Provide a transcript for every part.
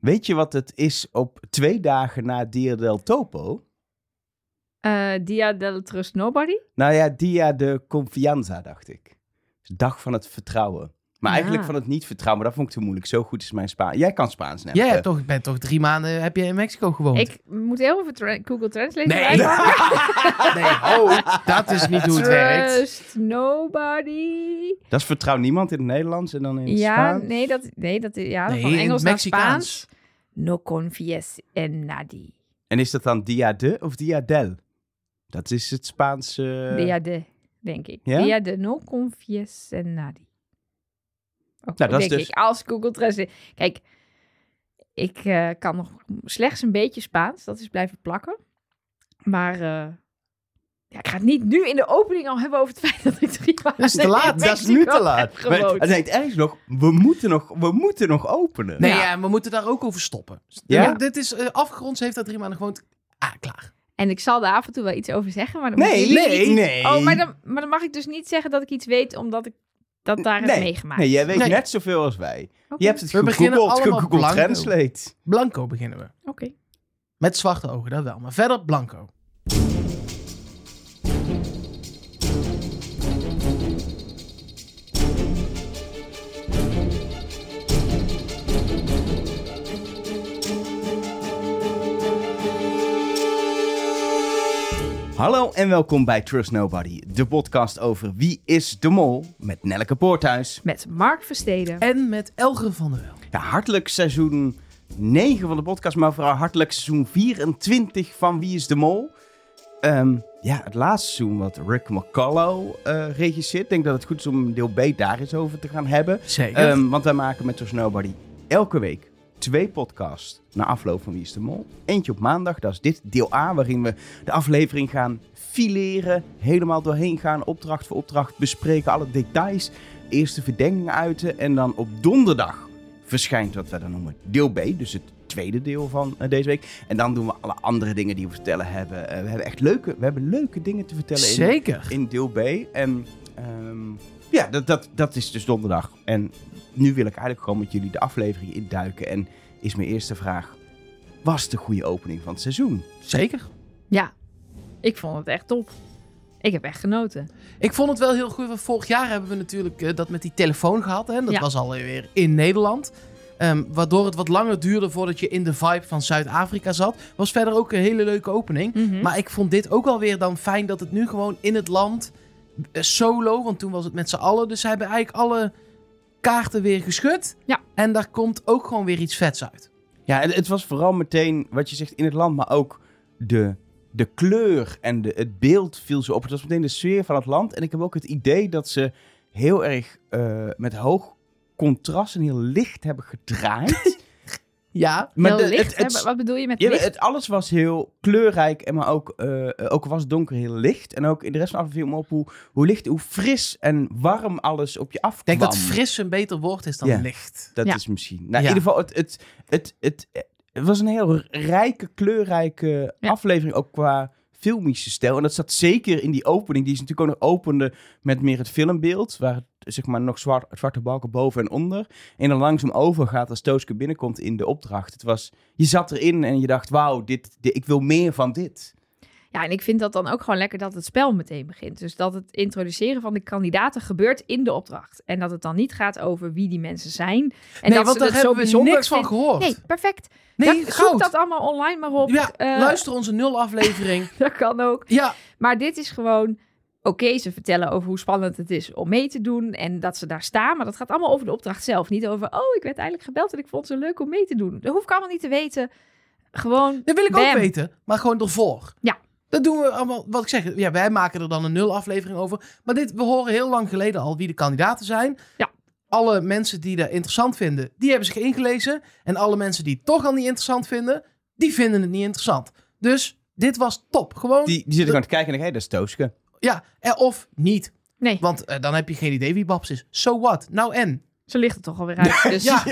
Weet je wat het is op twee dagen na Dia del Topo? Eh, Dia del Trust Nobody? Nou ja, Dia de Confianza, dacht ik. Dag van het vertrouwen. Maar Ja. eigenlijk van het niet vertrouwen, dat vond ik te moeilijk. Zo goed is mijn Spaans. Jij kan Spaans net. Jij hebt toch, bent toch drie maanden heb je in Mexico gewoond? Ik moet heel even tra- Google Translate Nee. Nee, oh, dat is niet hoe het werkt. Trust nobody. Dat is vertrouw niemand in het Nederlands en dan in het Ja, Spaans. nee, dat, nee, dat, ja, Nee, van in Engels naar Spaans. No confies en nadi. En is dat dan Dia de of Dia del? Dat is het Spaanse... Dia de, denk ik. Ja? Dia de no confies en nadi. Nou, dat is dus- ik, als Google Translate. Kijk, ik eh, kan nog slechts een beetje Spaans. Dat is blijven plakken. Maar eh, ja, ik ga het niet nu in de opening al hebben over het feit dat ik drie maanden is te laat, Dat is nu te laat. hij denkt ergens nog, we moeten nog, we moeten nog openen. Nee, Ja. ja, we moeten daar ook over stoppen. Ja? Ja? Dit is eh, afgerond, ze heeft daar drie maanden gewoond. Ah, klaar. En ik zal daar af en toe wel iets over zeggen. Maar dan Nee, nee, niet- nee. Oh, maar dan, maar dan mag ik dus niet zeggen dat ik iets weet omdat ik dat daar heb nee, meegemaakt. nee, jij weet Nee. net zoveel als wij. Je hebt het We gegoogeld, allemaal gegoogeld blanco. Translate. Blanco beginnen we. Oké. Met zwarte ogen, dat wel. Maar verder blanco. Hallo en welkom bij Trust Nobody, de podcast over Wie is de Mol met Nelleke Poorthuis. Met Mark Versteden. En met Elger van der Wel. Ja, hartelijk seizoen 9 van de podcast, maar vooral hartelijk seizoen 24 van Wie is de Mol. Ehm, ja, het laatste seizoen wat Rick McCullough eh regisseert. Ik denk dat het goed is om deel B daar eens over te gaan hebben. Zeker. Ehm, want wij maken met Trust Nobody elke week twee podcasts na afloop van Wie is de Mol. Eentje op maandag, dat is dit deel A, waarin we de aflevering gaan fileren, helemaal doorheen gaan, opdracht voor opdracht, bespreken alle details, eerste verdenkingen uiten en dan op donderdag verschijnt wat wij dan noemen deel B, dus het tweede deel van eh, deze week. En dan doen we alle andere dingen die we vertellen hebben. Eh, we hebben echt leuke, we hebben leuke dingen te vertellen in, Zeker. in deel B. En ehm, ja, dat, dat, dat is dus donderdag. En nu wil ik eigenlijk gewoon met jullie de aflevering induiken. En is mijn eerste vraag, was het een goede opening van het seizoen? Zeker. Ja, ik vond het echt top. Ik heb echt genoten. Ik vond het wel heel goed. want Vorig jaar hebben we natuurlijk eh, dat met die telefoon gehad. Hè? Dat Ja. was alweer in Nederland. Ehm, waardoor het wat langer duurde voordat je in de vibe van Zuid-Afrika zat. Was verder ook een hele leuke opening. Mhm. Maar ik vond dit ook wel weer dan fijn dat het nu gewoon in het land solo. Want toen was het met z'n allen. Dus ze hebben eigenlijk alle kaarten weer geschud. Ja. En daar komt ook gewoon weer iets vets uit. Ja, het, het was vooral meteen wat je zegt in het land, maar ook de, de kleur en de, het beeld viel zo op. Het was meteen de sfeer van het land. En ik heb ook het idee dat ze heel erg eh, met hoog contrast en heel licht hebben gedraaid. Ja. maar Heel de- licht, het, het, Wat bedoel je met Ja, licht? het, alles was heel kleurrijk, en maar ook, eh, ook was het donker heel licht. En ook in de rest van de aflevering viel me op hoe, hoe licht, hoe fris en warm alles op je Ik afkwam. denk dat fris een beter woord is dan Ja. licht. Dat Ja. is misschien. Nou, Ja. in ieder geval, het, het, het, het, het was een heel rijke, kleurrijke Ja. aflevering, ook qua filmische stijl. En dat zat zeker in die opening. Die is natuurlijk ook nog opende met meer het filmbeeld, waar het, zeg maar nog zwart, zwarte balken boven en onder. En dan langzaam overgaat als Tooske binnenkomt in de opdracht. Het was, je zat erin en je dacht, wauw, dit, dit, ik wil meer van dit. Ja, en ik vind dat dan ook gewoon lekker dat het spel meteen begint. Dus dat het introduceren van de kandidaten gebeurt in de opdracht. En dat het dan niet gaat over wie die mensen zijn. En nee, dat want ze daar het zo hebben we bijzonder niks van gehoord. Nee, perfect. Nee, dat, zoek dat allemaal online maar op. Ja, Eh, luister onze nul aflevering. Dat kan ook. ja, Maar dit is gewoon... Oké, ze vertellen over hoe spannend het is om mee te doen en dat ze daar staan. Maar dat gaat allemaal over de opdracht zelf. Niet over, oh, ik werd eigenlijk gebeld en ik vond het zo leuk om mee te doen. Dat hoef ik allemaal niet te weten. Gewoon, dat wil ik ook weten. Maar gewoon ervoor. Ja. Dat doen we allemaal, wat ik zeg. Ja, wij maken er dan een nul aflevering over. Maar dit, we horen heel lang geleden al wie de kandidaten zijn. Ja. Alle mensen die dat interessant vinden, die hebben zich ingelezen. En alle mensen die het toch al niet interessant vinden, die vinden het niet interessant. Dus dit was top. Gewoon, Die, die zitten gewoon te kijken en denken, hé, dat is Tooske. Ja, eh, of niet. nee, Want eh, dan heb je geen idee wie Babs is. So what? Nou en? zo ligt het toch alweer uit. Dus, Ja.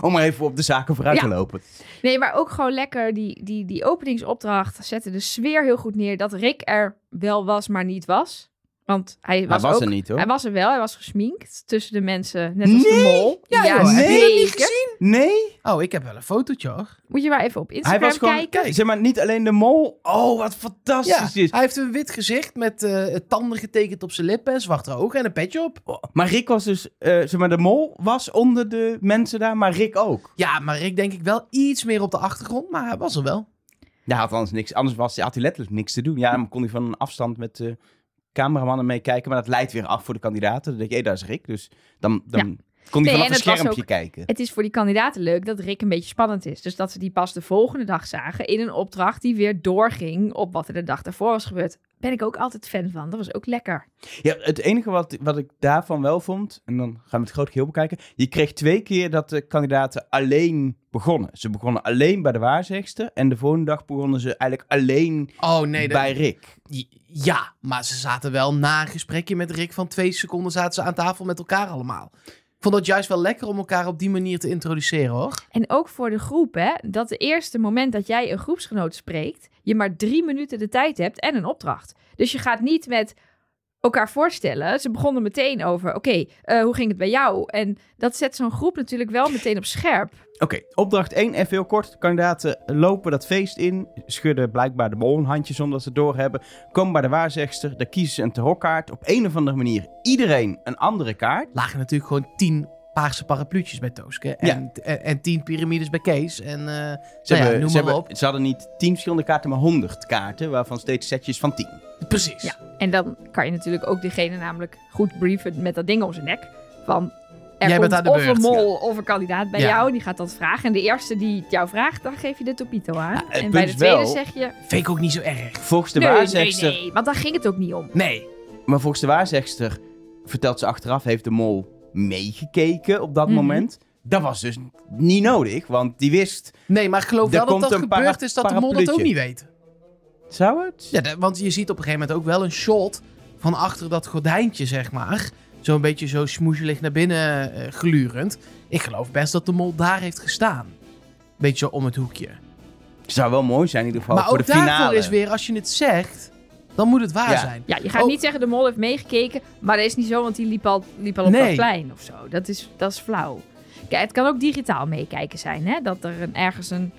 Om maar even op de zaken vooruit Ja. te lopen. Nee, maar ook gewoon lekker die, die, die openingsopdracht zette de sfeer heel goed neer. Dat Rick er wel was, maar niet was. Want hij Hij was, was ook, er niet hoor. Hij was er wel, hij was gesminkt tussen de mensen, net als de Nee? mol. Ja, joh, heb je nee. dat niet zeker. gezien? Nee, Oh, ik heb wel een fotootje hoor. Moet je maar even op hij Instagram was gewoon, kijken. zeg maar, niet alleen de mol. Oh, wat Ja, fantastisch is. hij heeft een wit gezicht met eh, tanden getekend op zijn lippen en zwarte ogen en een petje op. Oh, Maar Rick was dus, eh, zeg maar, de mol was onder de mensen daar, maar Rick ook. Ja, maar Rick denk ik wel iets meer op de achtergrond, maar hij was er wel. Ja, had anders niks. Anders was, had hij letterlijk niks te doen. Ja, dan kon hij van een afstand met de cameramannen meekijken. Maar dat leidt weer af voor de kandidaten. Dan denk je, hé, daar is Rick. Dus dan, dan kon hij Nee, vanaf en een schermpje ook- kijken. Het is voor die kandidaten leuk dat Rick een beetje spannend is. Dus dat ze die pas de volgende dag zagen in een opdracht die weer doorging op wat er de dag daarvoor was gebeurd. Ben ik ook altijd fan van. Dat was ook lekker. Ja, het enige wat, wat ik daarvan wel vond, en dan gaan we het groot geheel bekijken. Je kreeg twee keer dat de kandidaten alleen begonnen. Ze begonnen alleen bij de waarzegster. En de volgende dag begonnen ze eigenlijk alleen Oh nee, bij Rick. ja, maar ze zaten wel na een gesprekje met Rick van twee seconden zaten ze aan tafel met elkaar allemaal. Vond dat juist wel lekker om elkaar op die manier te introduceren hoor. En ook voor de groep, hè. Dat de eerste moment dat jij een groepsgenoot spreekt, je maar drie minuten de tijd hebt en een opdracht. Dus je gaat niet met elkaar voorstellen. Ze begonnen meteen over, oké, eh, hoe ging het bij jou? En dat zet zo'n groep natuurlijk wel meteen op scherp. Oké, opdracht 1, even heel kort. De kandidaten lopen dat feest in, schudden blijkbaar de mol een handje zonder dat ze het doorhebben. Komen bij de waarzegster, daar kiezen ze een tarotkaart. Op een of andere manier iedereen een andere kaart. Lagen natuurlijk gewoon tien paarse parapluutjes bij Tooske. En, en, en tien piramides bij Kees. En eh, Ze, nou ja, hebben, noem ze, maar hebben- op. ze hadden niet 10 verschillende kaarten, maar 100 kaarten, waarvan steeds setjes van 10. Precies. Ja. En dan kan je natuurlijk ook diegene namelijk goed briefen met dat ding om zijn nek. Van, er Jij bent komt aan de of beurt, een mol of een kandidaat bij Ja. jou. Die gaat dat vragen. En de eerste die het jou vraagt, dan geef je de topito aan. Ja, en bij de tweede wel- zeg je... Vind ik ook niet zo erg. Volgens de nee, nee, waarzegster, nee, want daar ging het ook niet om. Nee. maar volgens de waarzegster vertelt ze achteraf, heeft de mol meegekeken op dat Mhm. moment. Dat was dus niet nodig, want die wist, Nee, maar ik geloof wel dat komt dat gebeurd is dat de mol dat ook niet weet. Zou het? Ja, de- want je ziet op een gegeven moment ook wel een shot van achter dat gordijntje, zeg maar. Zo'n beetje zo smoezelig naar binnen eh, glurend. Ik geloof best dat de mol daar heeft gestaan. Beetje zo om het hoekje. Zou wel mooi zijn in ieder geval maar voor ook de daarvoor finale. is weer, als je het zegt, dan moet het waar Ja. zijn. Ja, je gaat niet zeggen de mol heeft meegekeken, maar dat is niet zo, want die liep al, liep al op Nee. dat plein of zo. Dat is, dat is flauw. Kijk, het kan ook digitaal meekijken zijn, hè? Dat er een, ergens een,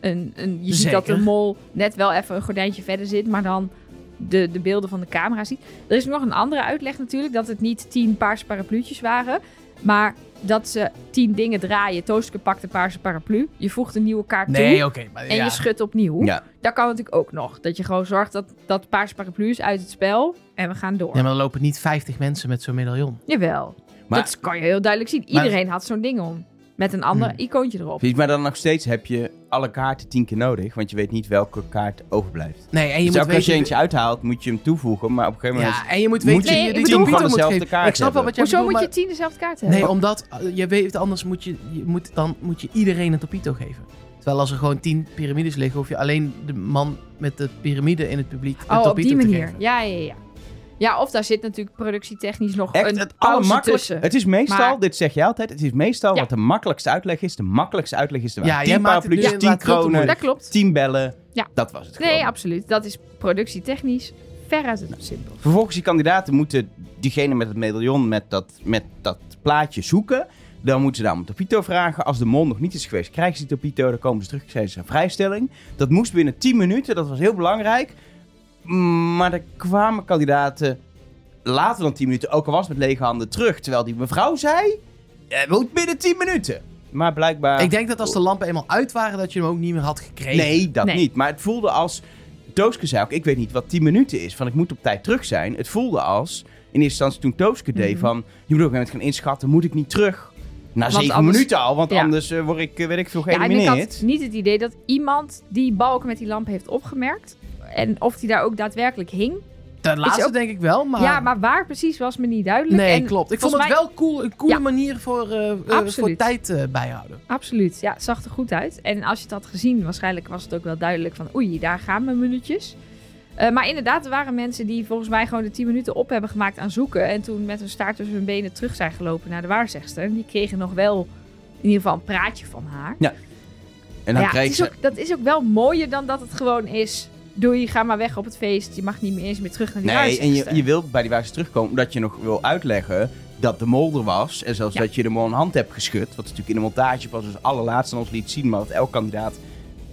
een, een... Je ziet dat de mol net wel even een gordijntje verder zit, maar dan de, de beelden van de camera ziet. Er is nog een andere uitleg natuurlijk, dat het niet tien paarse parapluutjes waren, maar dat ze tien dingen draaien. Tooske pakt een paarse paraplu, je voegt een nieuwe kaart Nee, toe maar en ja. je schudt opnieuw. Ja, Dat kan natuurlijk ook nog. Dat je gewoon zorgt dat dat paarse paraplu is uit het spel en we gaan door. Ja, maar er lopen niet 50 mensen met zo'n medaillon. Jawel. Maar- dat kan je heel duidelijk zien. Maar- Iedereen had zo'n ding om. Met een ander Hmm. icoontje erop. Precies, maar dan nog steeds heb je alle kaarten tien keer nodig, want je weet niet welke kaart overblijft. Nee, en je dus moet elke keer als je weten... eentje uithaalt, moet je hem toevoegen, maar op een gegeven moment... Ja, en je moet Moet weten wie je die computer van moet dezelfde geven. kaart Ik snap wel wat jij Hoezo bedoelt, moet je tien dezelfde kaart hebben? Nee, omdat uh, je weet anders moet je, je moet, dan moet je iedereen een topito geven. Terwijl als er gewoon tien piramides liggen, hoef je alleen de man met de piramide in het publiek een oh, op topito die te manier. geven. Ja, ja, ja. Ja, of daar zit natuurlijk productietechnisch nog Echt een het pauze tussen. Het is meestal, Maar- dit zeg je altijd, het is meestal Ja. wat de makkelijkste uitleg is. De makkelijkste uitleg is de Ja, waar. tien inderdaad veel te kronen, moeilijk. Dat klopt. tien bellen. Ja. Dat was het Nee, gewoon. absoluut. Dat is productietechnisch veruit het simpel. Vervolgens die kandidaten moeten diegene met het medaillon met dat, met dat plaatje zoeken. Dan moeten ze daar om een topito vragen. Als de mol nog niet is geweest, krijgen ze die topito. Dan komen ze terug, krijgen ze een vrijstelling. Dat moest binnen 10 minuten, dat was heel belangrijk. Maar er kwamen kandidaten later dan 10 minuten, ook al was het met lege handen, terug. Terwijl die mevrouw zei, het moet binnen 10 minuten. Maar blijkbaar... Ik denk dat als de lampen eenmaal uit waren, dat je hem ook niet meer had gekregen. Nee, dat Nee. niet. Maar het voelde als... Tooske zei ook, ik weet niet wat 10 minuten is. Van ik moet op tijd terug zijn. Het voelde als, in eerste instantie toen Tooske deed, Mhm. van... Je moet op een gegeven moment gaan inschatten, moet ik niet terug? Na Want 7 anders- minuten al, want Ja. anders eh, word ik, eh, weet ik veel, Ja, en ik geëlimineerd. had niet het idee dat iemand die balk met die lamp heeft opgemerkt. En of die daar ook daadwerkelijk hing. De laatste ook- denk ik wel, maar... Ja, maar waar precies was me niet duidelijk. Nee, En klopt. Ik vond het mij- wel cool, een coole Ja. manier voor, eh, eh, voor tijd eh, bijhouden. Absoluut, ja, het zag er goed uit. En als je het had gezien, waarschijnlijk was het ook wel duidelijk van... oei, daar gaan mijn minuutjes. Eh, maar inderdaad, er waren mensen die volgens mij gewoon de 10 minuten op hebben gemaakt aan zoeken. En toen met hun staart tussen hun benen terug zijn gelopen naar de waarzegster. En die kregen nog wel in ieder geval een praatje van haar. En dan ja, ze... ook, dat is ook wel mooier dan dat het gewoon is... doei, ga maar weg op het feest. Je mag niet meer eens meer terug naar die Nee, en je, je wilt bij die wijze terugkomen omdat je nog wil uitleggen dat de mol er was. En zelfs Ja. dat je de mol een hand hebt geschud. Wat natuurlijk in de montage pas als allerlaatste ons liet zien. Maar wat elk kandidaat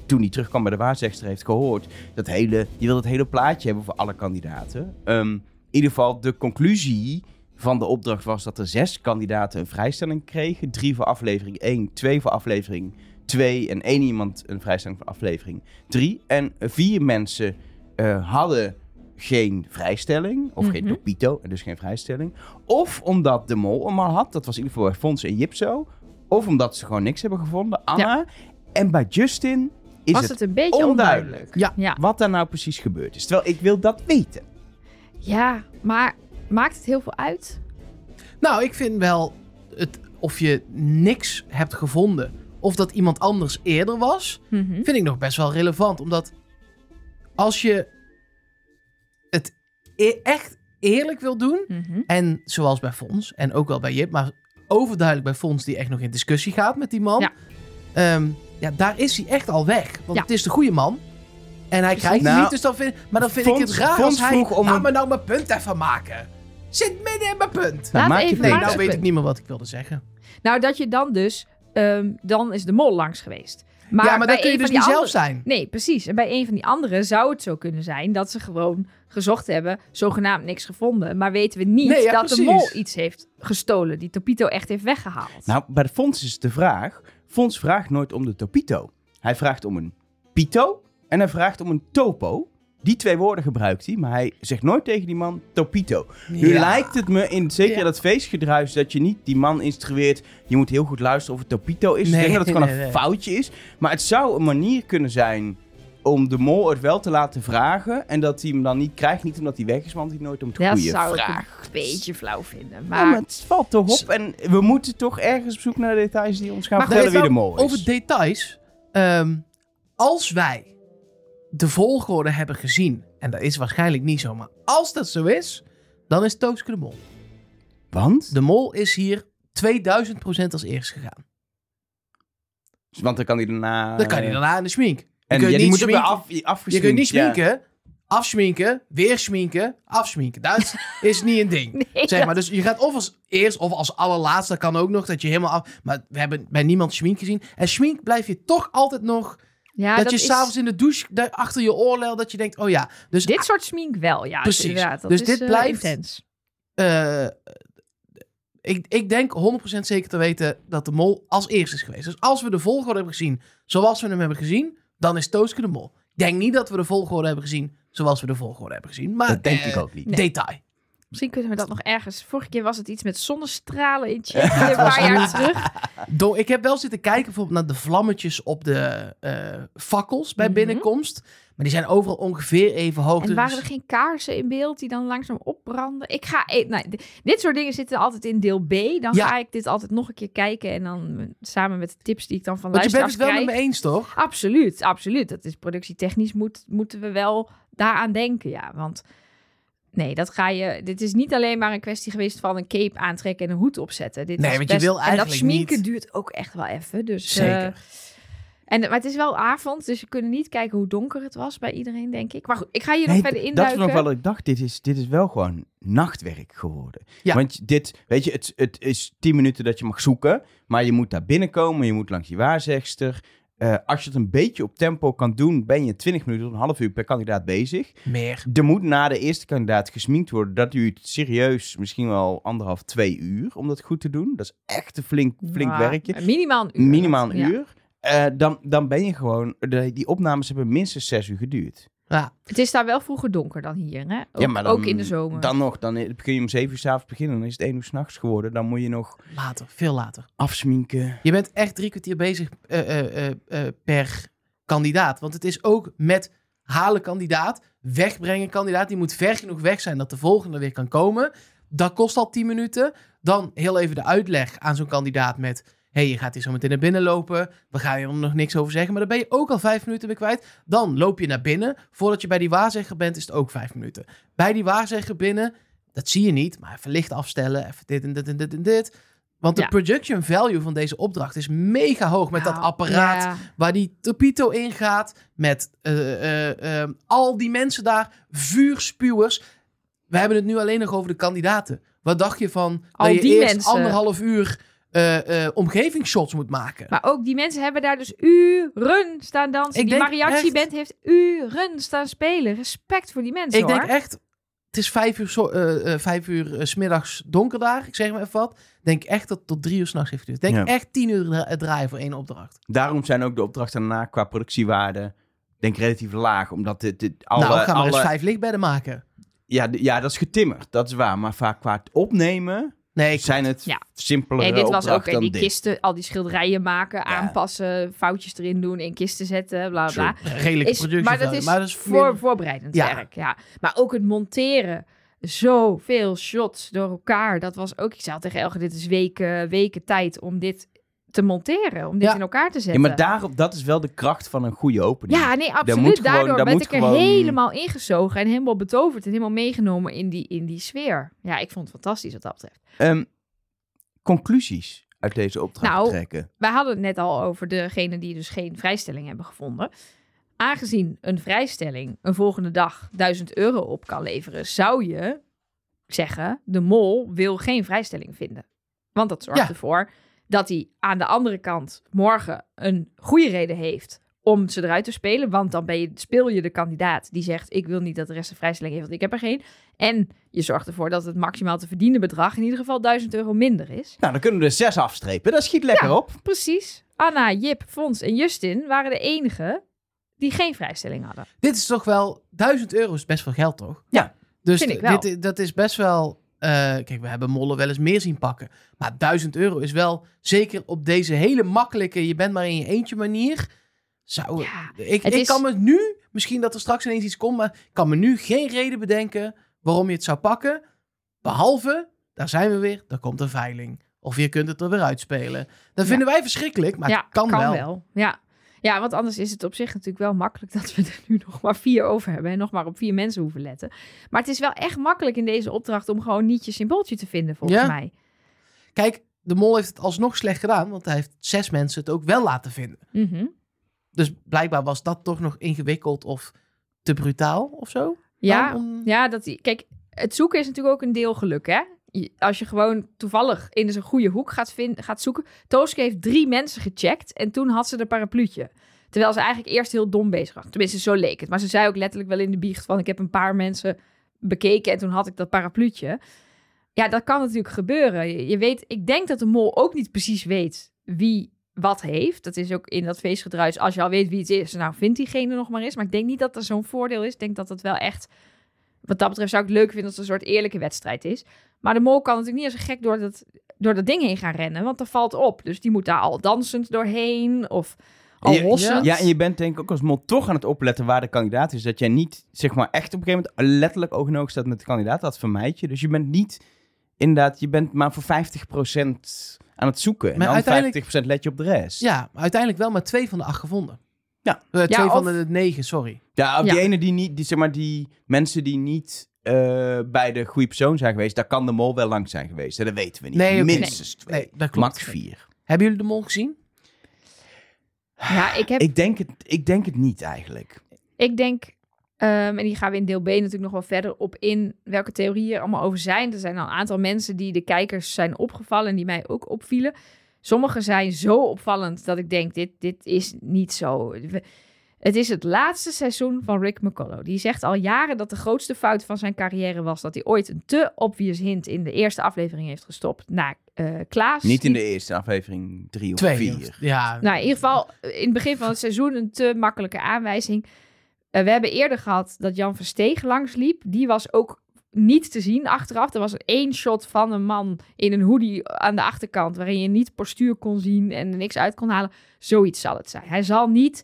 toen hij terugkwam bij de waarzegster heeft gehoord. Dat hele, je wil het hele plaatje hebben voor alle kandidaten. Ehm, in ieder geval, de conclusie van de opdracht was dat er zes kandidaten een vrijstelling kregen. Drie voor aflevering 1, twee voor aflevering 2 en één iemand een vrijstelling voor aflevering 3. En vier mensen eh, hadden geen vrijstelling, of geen Mhm. topito, en dus geen vrijstelling. Of omdat de mol hem al had, dat was in ieder geval bij Fons en Jip zo. Of omdat ze gewoon niks hebben gevonden, Anna. En bij Justin is Was het, het een beetje onduidelijk. onduidelijk. Ja. ja. wat daar nou precies gebeurd is. Terwijl ik wil dat weten. Ja, maar maakt het heel veel uit? Nou, ik vind wel het, of je niks hebt gevonden of dat iemand anders eerder was, Mhm. vind ik nog best wel relevant. Omdat als je het e- echt eerlijk wil doen, Mhm. en zoals bij Fons en ook wel bij Jip, maar overduidelijk bij Fons die echt nog in discussie gaat met die man. Ja. Ehm, ja, daar is hij echt al weg. Want Ja. het is de goede man. En hij krijgt Nou, het niet, dus dan vind, maar dan vind ik het raar Fons als hij... vroeg om Laat een- me nou mijn punt even maken. Zit midden in mijn punt. Nou, Laat maak je. Nee, nou weet punt. ik niet meer wat ik wilde zeggen. Nou, dat je dan dus... ehm, dan is de mol langs geweest. Maar ja, maar dan kun je dus van niet zelf andere- zijn. Nee, precies. En bij een van die anderen zou het zo kunnen zijn dat ze gewoon gezocht hebben, zogenaamd niks gevonden. Maar weten we niet Nee, ja, dat de mol iets heeft gestolen, die Topito echt heeft weggehaald. Nou, bij de Fons is de vraag. Fons vraagt nooit om de topito. Hij vraagt om een pito en hij vraagt om een topo. Die twee woorden gebruikt hij, maar hij zegt nooit tegen die man topito. Nu Ja. lijkt het me, in zeker Ja. dat feestgedruis, dat je niet die man instrueert. Je moet heel goed luisteren of het topito is. Nee, ik denk dat het gewoon nee, een nee. foutje is. Maar het zou een manier kunnen zijn om de mol het wel te laten vragen. En dat hij hem dan niet krijgt. Niet omdat hij weg is, want hij nooit om het dat goede zou ik vraagt. een beetje flauw vinden. Ja, Maar, maar het valt toch op. En we moeten toch ergens op zoek naar de details die ons gaan Maar vertellen wie de mol is. Over details. ehm, als wij de volgorde hebben gezien, en dat is waarschijnlijk niet zo, maar als dat zo is, dan is Tooske de mol. Want? De mol is hier 2000% als eerst gegaan. Want dan kan hij daarna... Dan kan hij daarna in de schmink. Je En kunt ja, die niet moet ook weer schminken. af, afgesminkt. Je kunt niet ja. schminken, afschminken, weer schminken, afschminken. Dat is niet een ding. nee, Zeg dat- maar, dus je gaat of als eerst of als allerlaatste, kan ook nog, dat je helemaal af... Maar we hebben bij niemand schmink gezien. En schmink blijf je toch altijd nog... ja, dat, je is- s'avonds in de douche daar achter je oorlel, dat je denkt, oh ja. Dus Dit soort smink wel, ja. Precies. Dat Dus is, dit eh, blijft- intens. eh, ik, ik denk 100% zeker te weten dat de mol als eerste is geweest. Dus als we de volgorde hebben gezien zoals we hem hebben gezien, dan is Tooske de mol. Ik denk niet dat we de volgorde hebben gezien zoals we de volgorde hebben gezien. Maar Dat denk eh, ik ook niet. Detail. Misschien kunnen we dat nog ergens... Vorige keer was het iets met zonnestralen in Tsjechië, een paar jaar terug. Do- ik heb wel zitten kijken bijvoorbeeld naar de vlammetjes op de eh, fakkels bij Mhm. binnenkomst. Maar die zijn overal ongeveer even hoog. En Dus- waren er geen kaarsen in beeld die dan langzaam opbranden? Ik ga... e- Nou, dit soort dingen zitten altijd in deel B. Dan Ja. ga ik dit altijd nog een keer kijken. En dan eh, samen met de tips die ik dan van Want je bent luisteraars het wel met krijg. me eens, toch? Absoluut, absoluut. Dat is productietechnisch moet, moeten we wel daaraan denken, ja. Want nee, dat ga je... Dit is niet alleen maar een kwestie geweest van een cape aantrekken en een hoed opzetten. Dit Nee, is want je best- wil En dat eigenlijk schminken niet- duurt ook echt wel even. Dus, Zeker. eh, en, maar het is wel avond, dus we kunnen niet kijken hoe donker het was bij iedereen, denk ik. Maar goed, ik ga hier nog verder dat induiken. was nog wel, ik dacht, dit is, dit is wel gewoon nachtwerk geworden. Ja. Want dit, weet je, het, het is 10 minuten dat je mag zoeken, maar je moet daar binnenkomen, je moet langs je waarzegster. Eh, als je het een beetje op tempo kan doen, ben je 20 minuten tot een half uur per kandidaat bezig. Meer. Er moet na de eerste kandidaat gesminkt worden. Dat duurt serieus misschien wel anderhalf, twee uur om dat goed te doen. Dat is echt een flink, flink werkje. Minimaal een uur. Minimaal een Ja. uur. Eh, dan, dan ben je gewoon... De, die opnames hebben minstens zes uur geduurd. Ja. Het is daar wel vroeger donker dan hier, hè? Ook, ja, maar dan, ook in de zomer. Dan nog, dan kun je om zeven uur s'avonds beginnen. Dan is het één uur s'nachts geworden. Dan moet je nog Later, veel later. afsminken. Je bent echt drie kwartier bezig eh, eh, eh, eh, per kandidaat. Want het is ook met halen kandidaat, wegbrengen kandidaat. Die moet ver genoeg weg zijn dat de volgende weer kan komen. Dat kost al 10 minuten. Dan heel even de uitleg aan zo'n kandidaat met... hey, je gaat hier zo meteen naar binnen lopen. We gaan hier nog niks over zeggen. Maar dan ben je ook al vijf minuten weer kwijt. Dan loop je naar binnen. Voordat je bij die waarzegger bent, is het ook vijf minuten. Bij die waarzegger binnen, dat zie je niet. Maar even licht afstellen, even dit en dit en dit en dit. Want de Ja. production value van deze opdracht is mega hoog. Met dat Nou, apparaat ja. waar die Topito in gaat. Met eh, eh, eh, al die mensen daar. Vuurspuwers. We hebben het nu alleen nog over de kandidaten. Wat dacht je van Al dat je die eerst mensen. anderhalf uur eh, eh, omgevingsshots moet maken? Maar ook die mensen hebben daar dus uren staan dansen. Ik die mariachi-band heeft uren staan spelen. Respect voor die mensen, Ik denk echt, het is vijf uur, eh, eh, vijf uur eh, 's middags donker daar. Ik zeg maar even wat. Ik denk echt dat het tot drie uur s'nachts heeft geduurd. Ik denk Ja. echt tien uur dra- draaien voor één opdracht. Daarom zijn ook de opdrachten daarna qua productiewaarde denk relatief laag. Omdat dit, dit alle, nou, ga maar alle, eens vijf lichtbedden maken. ja, ja, dat is getimmerd. Dat is waar. Maar vaak qua het opnemen Nee, ik, zijn het Ja. simpelere Nee, dit was ook en die dit. kisten, al die schilderijen maken, aanpassen, foutjes erin doen, in kisten zetten, bla bla. redelijke Is, productie. maar dat is, maar dat is voor, meer- voorbereidend Ja. werk, ja. Maar ook het monteren. Zoveel shots door elkaar. Dat was ook, ik zei al tegen Elge, dit is weken, weken tijd om dit te monteren. Om dit Ja. in elkaar te Ja, zetten. maar daarop, dat is wel de kracht van een goede opening. Ja, nee, absoluut. moet gewoon- Daardoor daar moet ik er gewoon- helemaal ingezogen en helemaal betoverd en helemaal meegenomen in die, in die sfeer. Ja, ik vond het fantastisch wat dat betreft. Ehm, conclusies uit deze opdracht Nou, trekken. Wij hadden het net al over degene die dus geen vrijstelling hebben gevonden. Aangezien een vrijstelling een volgende dag 1000 euro op kan leveren, zou je zeggen: de mol wil geen vrijstelling vinden. Want dat zorgt Ja. ervoor dat hij aan de andere kant morgen een goede reden heeft om ze eruit te spelen. Want dan ben je, speel je de kandidaat die zegt: Ik wil niet dat de rest een vrijstelling heeft, want ik heb er geen. En je zorgt ervoor dat het maximaal te verdienen bedrag in ieder geval 1000 euro minder is. Nou, dan kunnen we er zes afstrepen. Dat schiet lekker Ja. op. Precies. Anna, Jip, Fons en Justin waren de enigen die geen vrijstelling hadden. Dit is toch wel... 1000 euro is best veel geld, toch? Ja, Dus vind ik wel. Dit, dat is best wel... eh, kijk, we hebben mollen wel eens meer zien pakken. Maar 1000 euro is wel... Zeker op deze hele makkelijke... Je bent maar in je eentje manier... Zou, Ja, ik ik is- kan me nu... Misschien dat er straks ineens iets komt... Maar ik kan me nu geen reden bedenken... Waarom je het zou pakken. Behalve... Daar zijn we weer. Er komt een veiling. Of je kunt het er weer uitspelen. Dat vinden wij verschrikkelijk. Maar ja, het kan, wel. Ja. Ja, want anders is het op zich natuurlijk wel makkelijk dat we er nu nog maar vier over hebben en nog maar op vier mensen hoeven letten. Maar het is wel echt makkelijk in deze opdracht om gewoon niet je symbooltje te vinden, volgens Ja. mij. Kijk, de mol heeft het alsnog slecht gedaan. Want hij heeft zes mensen het ook wel laten vinden. Mhm. Dus blijkbaar was dat toch nog ingewikkeld of te brutaal of zo. Ja, om- ja dat, kijk, het zoeken is natuurlijk ook een deel geluk, hè? Als je gewoon toevallig in een goede hoek gaat, vinden, gaat zoeken. Tooske heeft drie mensen gecheckt en toen had ze de parapluutje. Terwijl ze eigenlijk eerst heel dom bezig was. Tenminste, zo leek het. Maar ze zei ook letterlijk wel in de biecht van... ik heb een paar mensen bekeken en toen had ik dat parapluutje. Ja, dat kan natuurlijk gebeuren. Je, weet, ik denk dat de mol ook niet precies weet wie wat heeft. Dat is ook in dat feestgedruis. Als je al weet wie het is, nou vindt diegene nog maar eens. Maar ik denk niet dat er zo'n voordeel is. Ik denk dat het wel echt... Wat dat betreft zou ik het leuk vinden als het een soort eerlijke wedstrijd is. Maar de mol kan natuurlijk niet als een gek door dat, door dat ding heen gaan rennen. Want dat valt op. Dus die moet daar al dansend doorheen. Of al Ja, hossend. Ja, en je bent denk ik ook als mol toch aan het opletten waar de kandidaat is. Dat jij niet, zeg maar, echt op een gegeven moment letterlijk oog in oog staat met de kandidaat. Dat vermijd je. Dus je bent niet, inderdaad, je bent maar voor 50% aan het zoeken. En Maar dan uiteindelijk- 50% let je op de rest. Ja, maar uiteindelijk wel maar twee van de acht gevonden. Ja. Eh, twee Ja, van of- de negen, sorry. Ja, op die ene die niet, die, zeg maar, die mensen die niet eh, bij de goede persoon zijn geweest, daar kan de mol wel lang zijn geweest. Dat weten we niet. Nee. Minstens twee. Nee, dat klopt. Max vier. Hebben jullie de mol gezien? Ja, ik heb Ik denk, het, ik denk het niet eigenlijk. Ik denk, ehm, en die gaan we in deel B natuurlijk nog wel verder op in welke theorieën er allemaal over zijn. Er zijn al een aantal mensen die de kijkers zijn opgevallen en die mij ook opvielen. Sommige zijn zo opvallend dat ik denk, dit, dit is niet zo. We- Het is het laatste seizoen van Rick McCullough. Die zegt al jaren dat de grootste fout van zijn carrière was dat hij ooit een te obvious hint in de eerste aflevering heeft gestopt naar eh Klaas. Niet in de eerste aflevering drie of Twee. vier. Ja. nou, in ieder geval in het begin van het seizoen een te makkelijke aanwijzing. Eh, we hebben eerder gehad dat Jan Versteeg langsliep. Die was ook niet te zien achteraf. Er was een één shot van een man in een hoodie aan de achterkant... waarin je niet postuur kon zien en er niks uit kon halen. Zoiets zal het zijn. Hij zal niet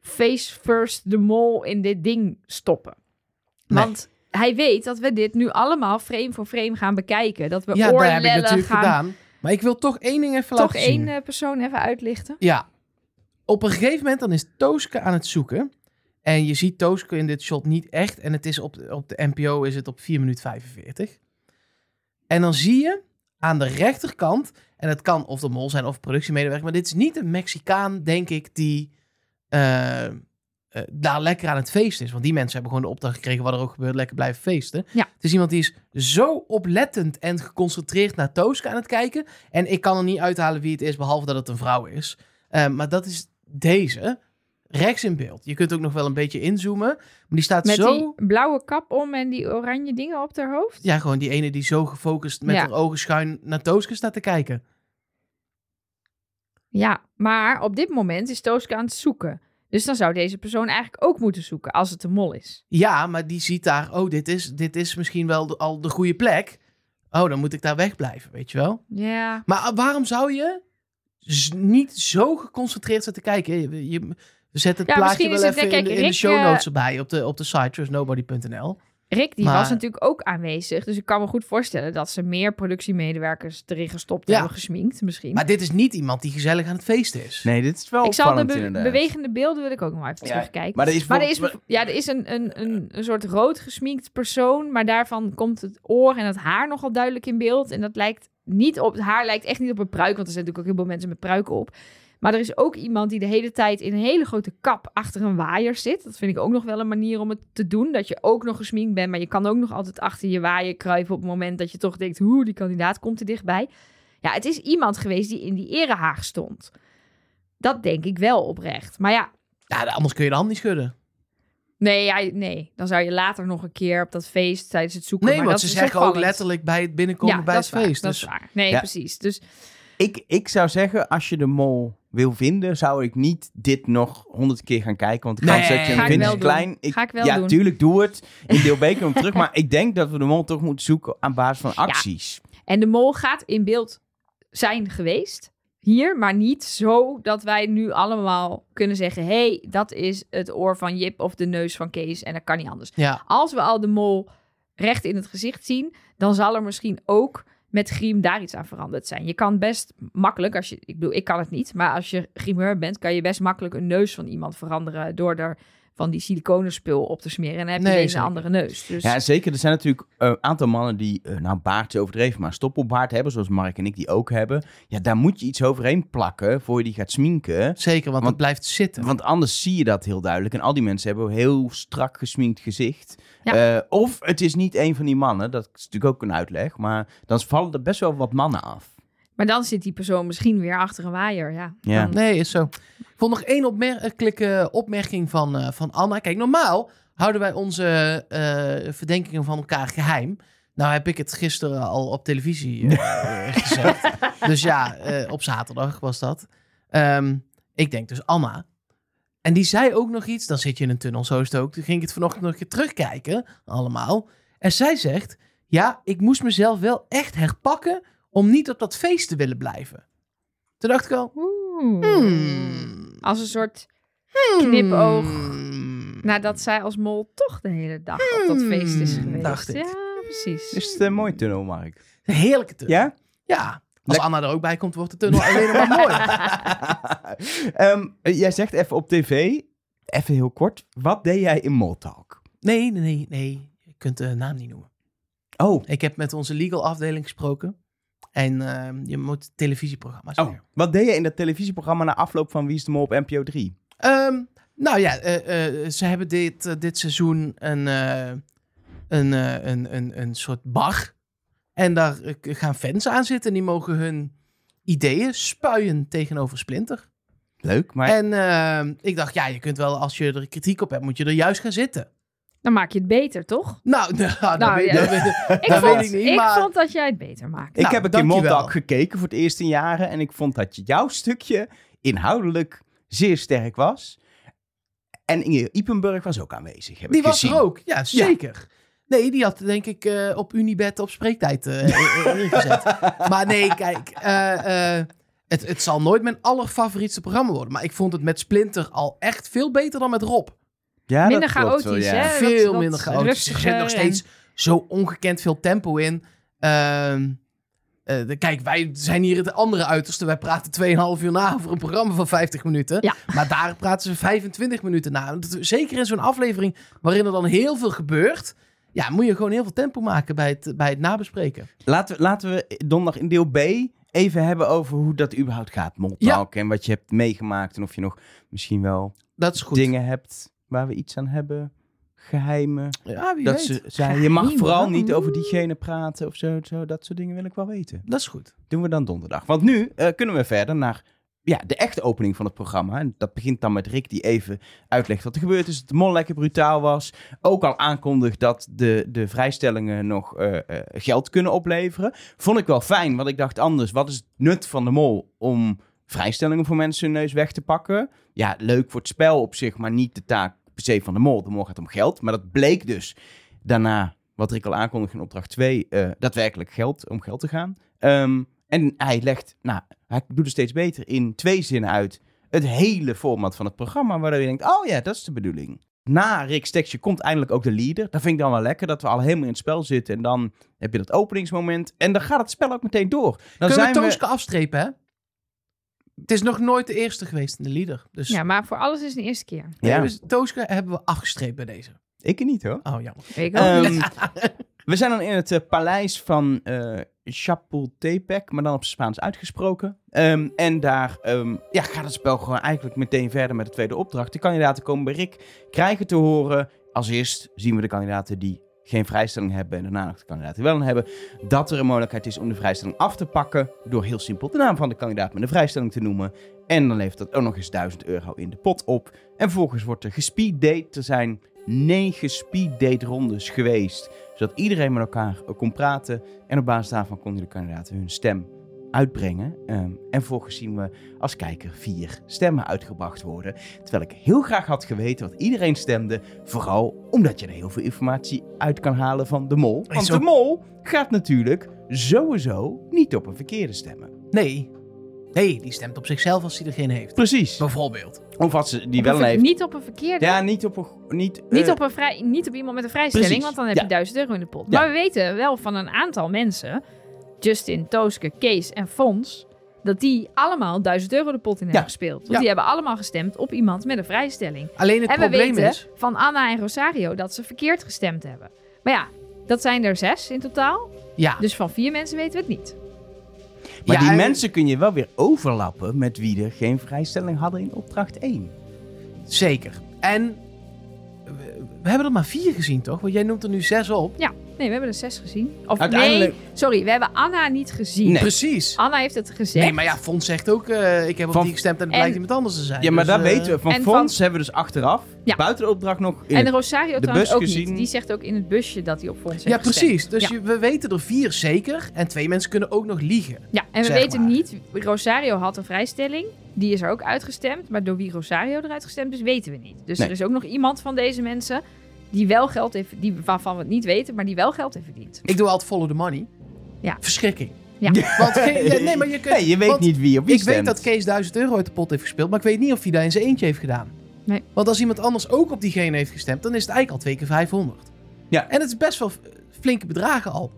face first de mol in dit ding stoppen. Nee. Want hij weet dat we dit nu allemaal frame voor frame gaan bekijken. Dat we ja, dat heb ik oorlellen natuurlijk gaan... gedaan. Maar ik wil toch één ding even Toch laten zien. één eh, persoon even uitlichten. Ja. Op een gegeven moment dan is Tooske aan het zoeken. En je ziet Tooske in dit shot niet echt. En het is op, op de NPO is het op 4 minuten 45. En dan zie je aan de rechterkant. En het kan of de mol zijn of productiemedewerker. Maar dit is niet een Mexicaan, denk ik, die eh, eh, daar lekker aan het feesten is. Want die mensen hebben gewoon de opdracht gekregen, wat er ook gebeurt, lekker blijven feesten. Ja. Het is iemand die is zo oplettend en geconcentreerd naar Tooska aan het kijken. En ik kan er niet uithalen wie het is, behalve dat het een vrouw is. Eh, maar dat is deze, rechts in beeld. Je kunt ook nog wel een beetje inzoomen. Maar die staat Met zo... die blauwe kap om en die oranje dingen op haar hoofd. Ja, gewoon die ene die zo gefocust met Ja. haar ogen schuin naar Tooske staat te kijken. Ja, maar op dit moment is Tooske aan het zoeken. Dus dan zou deze persoon eigenlijk ook moeten zoeken als het een mol is. Ja, maar die ziet daar, oh, dit is, dit is misschien wel de- al de goede plek. Oh, dan moet ik daar wegblijven, weet je wel. Ja. Maar ah, waarom zou je niet zo geconcentreerd zitten kijken? Je, je- we zetten het Ja, plaatje wel het- even in, kijk, de, show eh, notes erbij op de, op de site, trustnobody.nl. Rick, die Maar- was natuurlijk ook aanwezig. Dus ik kan me goed voorstellen dat ze meer productiemedewerkers erin gestopt Ja. hebben, gesminkt misschien. Maar dit is niet iemand die gezellig aan het feesten is. Nee, dit is wel ik zal de opvallend be- inderdaad. bewegende beelden wil ik ook nog even Ja, terugkijken. Maar er is, Maar er is, ja, er is een, een, een, een soort rood gesminkt persoon, maar daarvan komt het oor en het haar nogal duidelijk in beeld. En dat lijkt niet op, het haar lijkt echt niet op een pruik, want er zijn natuurlijk ook heel veel mensen met pruiken op. Maar er is ook iemand die de hele tijd in een hele grote kap achter een waaier zit. Dat vind ik ook nog wel een manier om het te doen. Dat je ook nog gesminkt bent, maar je kan ook nog altijd achter je waaier kruipen op het moment dat je toch denkt, hoe, die kandidaat komt er dichtbij. Ja, het is iemand geweest die in die erehaag stond. Dat denk ik wel oprecht. Maar ja, Ja, anders kun je de hand niet schudden. Nee, ja, nee, dan zou je later nog een keer op dat feest tijdens het zoeken. Nee, maar want dat ze zeggen ook letterlijk bij het binnenkomen ja, bij dat het is waar, feest. Dat Dus is waar. Nee, Ja. precies. Dus Ik, ik zou zeggen, als je de mol wil vinden, zou ik niet dit nog honderd keer gaan kijken. Want de kans Nee, dat je hem ik vindt wel is doen. klein. Ik, Ga ik wel ja, doen. tuurlijk, doe het. Ik deel beker hem terug. Maar ik denk dat we de mol toch moeten zoeken aan basis van acties. En de mol gaat in beeld zijn geweest hier, maar niet zo dat wij nu allemaal kunnen zeggen: hé, hey, dat is het oor van Jip of de neus van Kees en dat kan niet anders. ja, Als we al de mol recht in het gezicht zien, dan zal er misschien ook met griem daar iets aan veranderd zijn. Je kan best makkelijk, als je, ik bedoel, ik kan het niet, maar als je grimeur bent, kan je best makkelijk een neus van iemand veranderen door er van die siliconenspul op te smeren. En dan heb je Nee, een andere neus. Dus Ja, zeker. Er zijn natuurlijk een aantal mannen die, eh, nou, baardje overdreven, maar stoppelbaard hebben, zoals Mark en ik die ook hebben. Ja, daar moet je iets overheen plakken voor je die gaat sminken. zeker, want, Want- het blijft zitten. Want anders zie je dat heel duidelijk. En al die mensen hebben een heel strak gesminkt gezicht. Ja. Eh, of het is niet een van die mannen. Dat is natuurlijk ook een uitleg. Maar dan vallen er best wel wat mannen af. Maar dan zit die persoon misschien weer achter een waaier. Ja. Ja. Dan- Nee, is zo. Ik vond nog één opmerkelijke opmerking van, eh, van Anna. Kijk, normaal houden wij onze eh, verdenkingen van elkaar geheim. Nou heb ik het gisteren al op televisie eh, eh, gezegd. Dus ja, eh, op zaterdag was dat. Ehm, ik denk dus Anna. En die zei ook nog iets. Dan zit je in een tunnel, zo is het ook. Toen ging ik het vanochtend nog een keer terugkijken, allemaal. En zij zegt, ja, ik moest mezelf wel echt herpakken om niet op dat feest te willen blijven. Toen dacht ik al, Oeh. Hmm. Als een soort knipoog. Hmm. nadat zij als mol toch de hele dag op dat feest is Hmm, geweest. dacht ik. Ja, precies. Is het een mooi tunnel, Mark? Een heerlijke tunnel. Ja? Ja. Als Lek- Anna er ook bij komt, wordt de tunnel alleen nog maar mooier. Ehm, jij zegt even op tv, even heel kort, wat deed jij in Moltalk? Nee, nee, nee, nee. Je kunt de naam niet noemen. Oh, Ik heb met onze legal afdeling gesproken. En ehm, je moet televisieprogramma's oh, weer. wat deed je in dat televisieprogramma na afloop van Wie is de Mol op NPO 3? Ehm, nou ja, eh, eh, ze hebben dit, eh, dit seizoen een, eh, een, eh, een, een, een soort bar. En daar eh, gaan fans aan zitten. En die mogen hun ideeën spuien tegenover Splinter. Leuk, maar En ehm, ik dacht, ja, je kunt wel, als je er kritiek op hebt, moet je er juist gaan zitten. Dan maak je het beter, toch? Nou, nou, dat Nou, weet, ja. dat weet- Ik, dat vond, weet ik niet, maar... vond dat jij het beter maakt. ik Nou, heb een keer. Moltalk gekeken voor het eerst in jaren en ik vond dat jouw stukje inhoudelijk zeer sterk was. En Inge Ipenburg was ook aanwezig, heb Die ik was gezien. er ook, ja, zeker. Nee, die had denk ik eh, op Unibed op spreektijd eh, ingezet. maar nee, kijk, eh, eh, het, het zal nooit mijn allerfavorietste programma worden. Maar ik vond het met Splinter al echt veel beter dan met Rob. Ja, Minder dat klopt wel, chaotisch, ja. hè? veel dat minder chaotisch. Er zit nog en- steeds zo ongekend veel tempo in. Ehm, eh, kijk, wij zijn hier het andere uiterste. Wij praten 2,5 uur na over een programma van 50 minuten. Ja. Maar daar praten ze 25 minuten na. Dat- Zeker in zo'n aflevering waarin er dan heel veel gebeurt. Ja, moet je gewoon heel veel tempo maken bij het, bij het nabespreken. Laten we, laten we donderdag in deel B even hebben over hoe dat überhaupt gaat, Moltalk. En wat je hebt meegemaakt en of je nog misschien wel Dat is goed. dingen hebt waar we iets aan hebben. Geheimen. Ja, wie dat weet. ze zei, je mag vooral niet over diegene praten of zo, zo. Dat soort dingen wil ik wel weten. Dat is goed. Doen we dan donderdag. Want nu eh, kunnen we verder naar ja, de echte opening van het programma. En dat begint dan met Rick die even uitlegt wat er gebeurd is. Dat de mol lekker brutaal was. Ook al aankondigt dat de, de vrijstellingen nog eh, eh, geld kunnen opleveren. Vond ik wel fijn, want ik dacht anders. Wat is het nut van de mol om vrijstellingen voor mensen hun neus weg te pakken? Ja, leuk voor het spel op zich, maar niet de taak per se van de mol. De mol gaat om geld. Maar dat bleek dus daarna, wat Rick al aankondigde in opdracht 2, eh, daadwerkelijk geld, om geld te gaan. Ehm, en hij legt, nou, hij doet het steeds beter in twee zinnen uit het hele format van het programma, waardoor je denkt, oh ja, dat is de bedoeling. Na Rick's tekstje komt eindelijk ook de leader. Dat vind ik dan wel lekker, dat we al helemaal in het spel zitten. En dan heb je dat openingsmoment. En dan gaat het spel ook meteen door. Dan Kunnen zijn we we... Tooske afstrepen, hè? Het is nog nooit de eerste geweest in de leader. Dus Ja, maar voor alles is een eerste keer. Ja, dus Tooske hebben we afgestreept bij deze. Ik niet hoor. Oh, jammer. Ik ook niet. Ehm, we zijn dan in het eh, paleis van eh Chapultepec, maar dan op Spaans uitgesproken. Ehm, en daar ehm, ja, gaat het spel gewoon eigenlijk meteen verder met de tweede opdracht. De kandidaten komen bij Rick, krijgen te horen. Als eerst zien we de kandidaten die geen vrijstelling hebben en daarna nog de kandidaten die wel een hebben. Dat er een mogelijkheid is om de vrijstelling af te pakken door heel simpel de naam van de kandidaat met de vrijstelling te noemen. En dan levert dat ook nog eens 1000 euro in de pot op. En vervolgens wordt er gespeeddate. Er zijn negen speeddate rondes geweest. Zodat iedereen met elkaar kon praten. En op basis daarvan konden de kandidaten hun stem uitbrengen. Ehm, en vervolgens zien we als kijker vier stemmen uitgebracht worden. Terwijl ik heel graag had geweten wat iedereen stemde. Vooral omdat je er heel veel informatie uit kan halen van de mol. Want zo- de mol gaat natuurlijk sowieso niet op een verkeerde stemmen. Nee. Nee, die stemt op zichzelf als hij er geen heeft. Precies. Bijvoorbeeld. Of als ze die Op wel een heeft. Niet op een verkeerde. Ja, niet op een... Niet, Niet, eh, op een vrij, niet op iemand met een vrijstelling, Precies, want dan heb ja. je 1000 euro in de pot. Ja. Maar we weten wel van een aantal mensen, Justin, Tooske, Kees en Fons, dat die allemaal 1000 euro de pot in hebben Ja. gespeeld. Want die hebben allemaal gestemd op iemand met een vrijstelling. Alleen het en we probleem weten is... van Anna en Rosario dat ze verkeerd gestemd hebben. Maar ja, dat zijn er zes in totaal. Ja, Dus van vier mensen weten we het niet. Maar Ja, die en- mensen kun je wel weer overlappen met wie er geen vrijstelling hadden in opdracht 1. zeker. En we, we hebben er maar vier gezien, toch? Want jij noemt er nu zes op. Ja, nee, we hebben er zes gezien. Of Uiteindelijk- nee, sorry, we hebben Anna niet gezien. Nee. Precies. Anna heeft het gezegd. Nee, maar ja, Fons zegt ook, eh, ik heb op Van- die gestemd en het En- blijkt iemand anders te zijn. Ja, maar Dus, dat eh, weten we. Van en Fons van- hebben we dus achteraf, Ja. buiten de opdracht nog... In En het- Rosario de trouwens bus ook gezien. niet. Die zegt ook in het busje dat hij op Fons heeft Ja, gestemd. precies. Dus Ja. je- we weten er vier zeker. En twee mensen kunnen ook nog liegen. Ja, en we weten maar. niet... Rosario had een vrijstelling. Die is er ook uitgestemd. Maar door wie Rosario eruit gestemd is, weten we niet. Dus Nee. er is ook nog iemand van deze mensen... die wel geld heeft... Die, waarvan we het niet weten, maar die wel geld heeft verdiend. Ik doe altijd follow the money. Ja. Verschrikking. Ja. Want nee, maar je, kunt, Nee, je weet want niet wie op wie Ik stemt. weet dat Kees 1000 euro uit de pot heeft gespeeld, maar ik weet niet of hij daar in zijn eentje heeft gedaan. Nee. Want als iemand anders ook op diegene heeft gestemd, dan is het eigenlijk al twee keer 500. Ja. En het is best wel flinke bedragen al.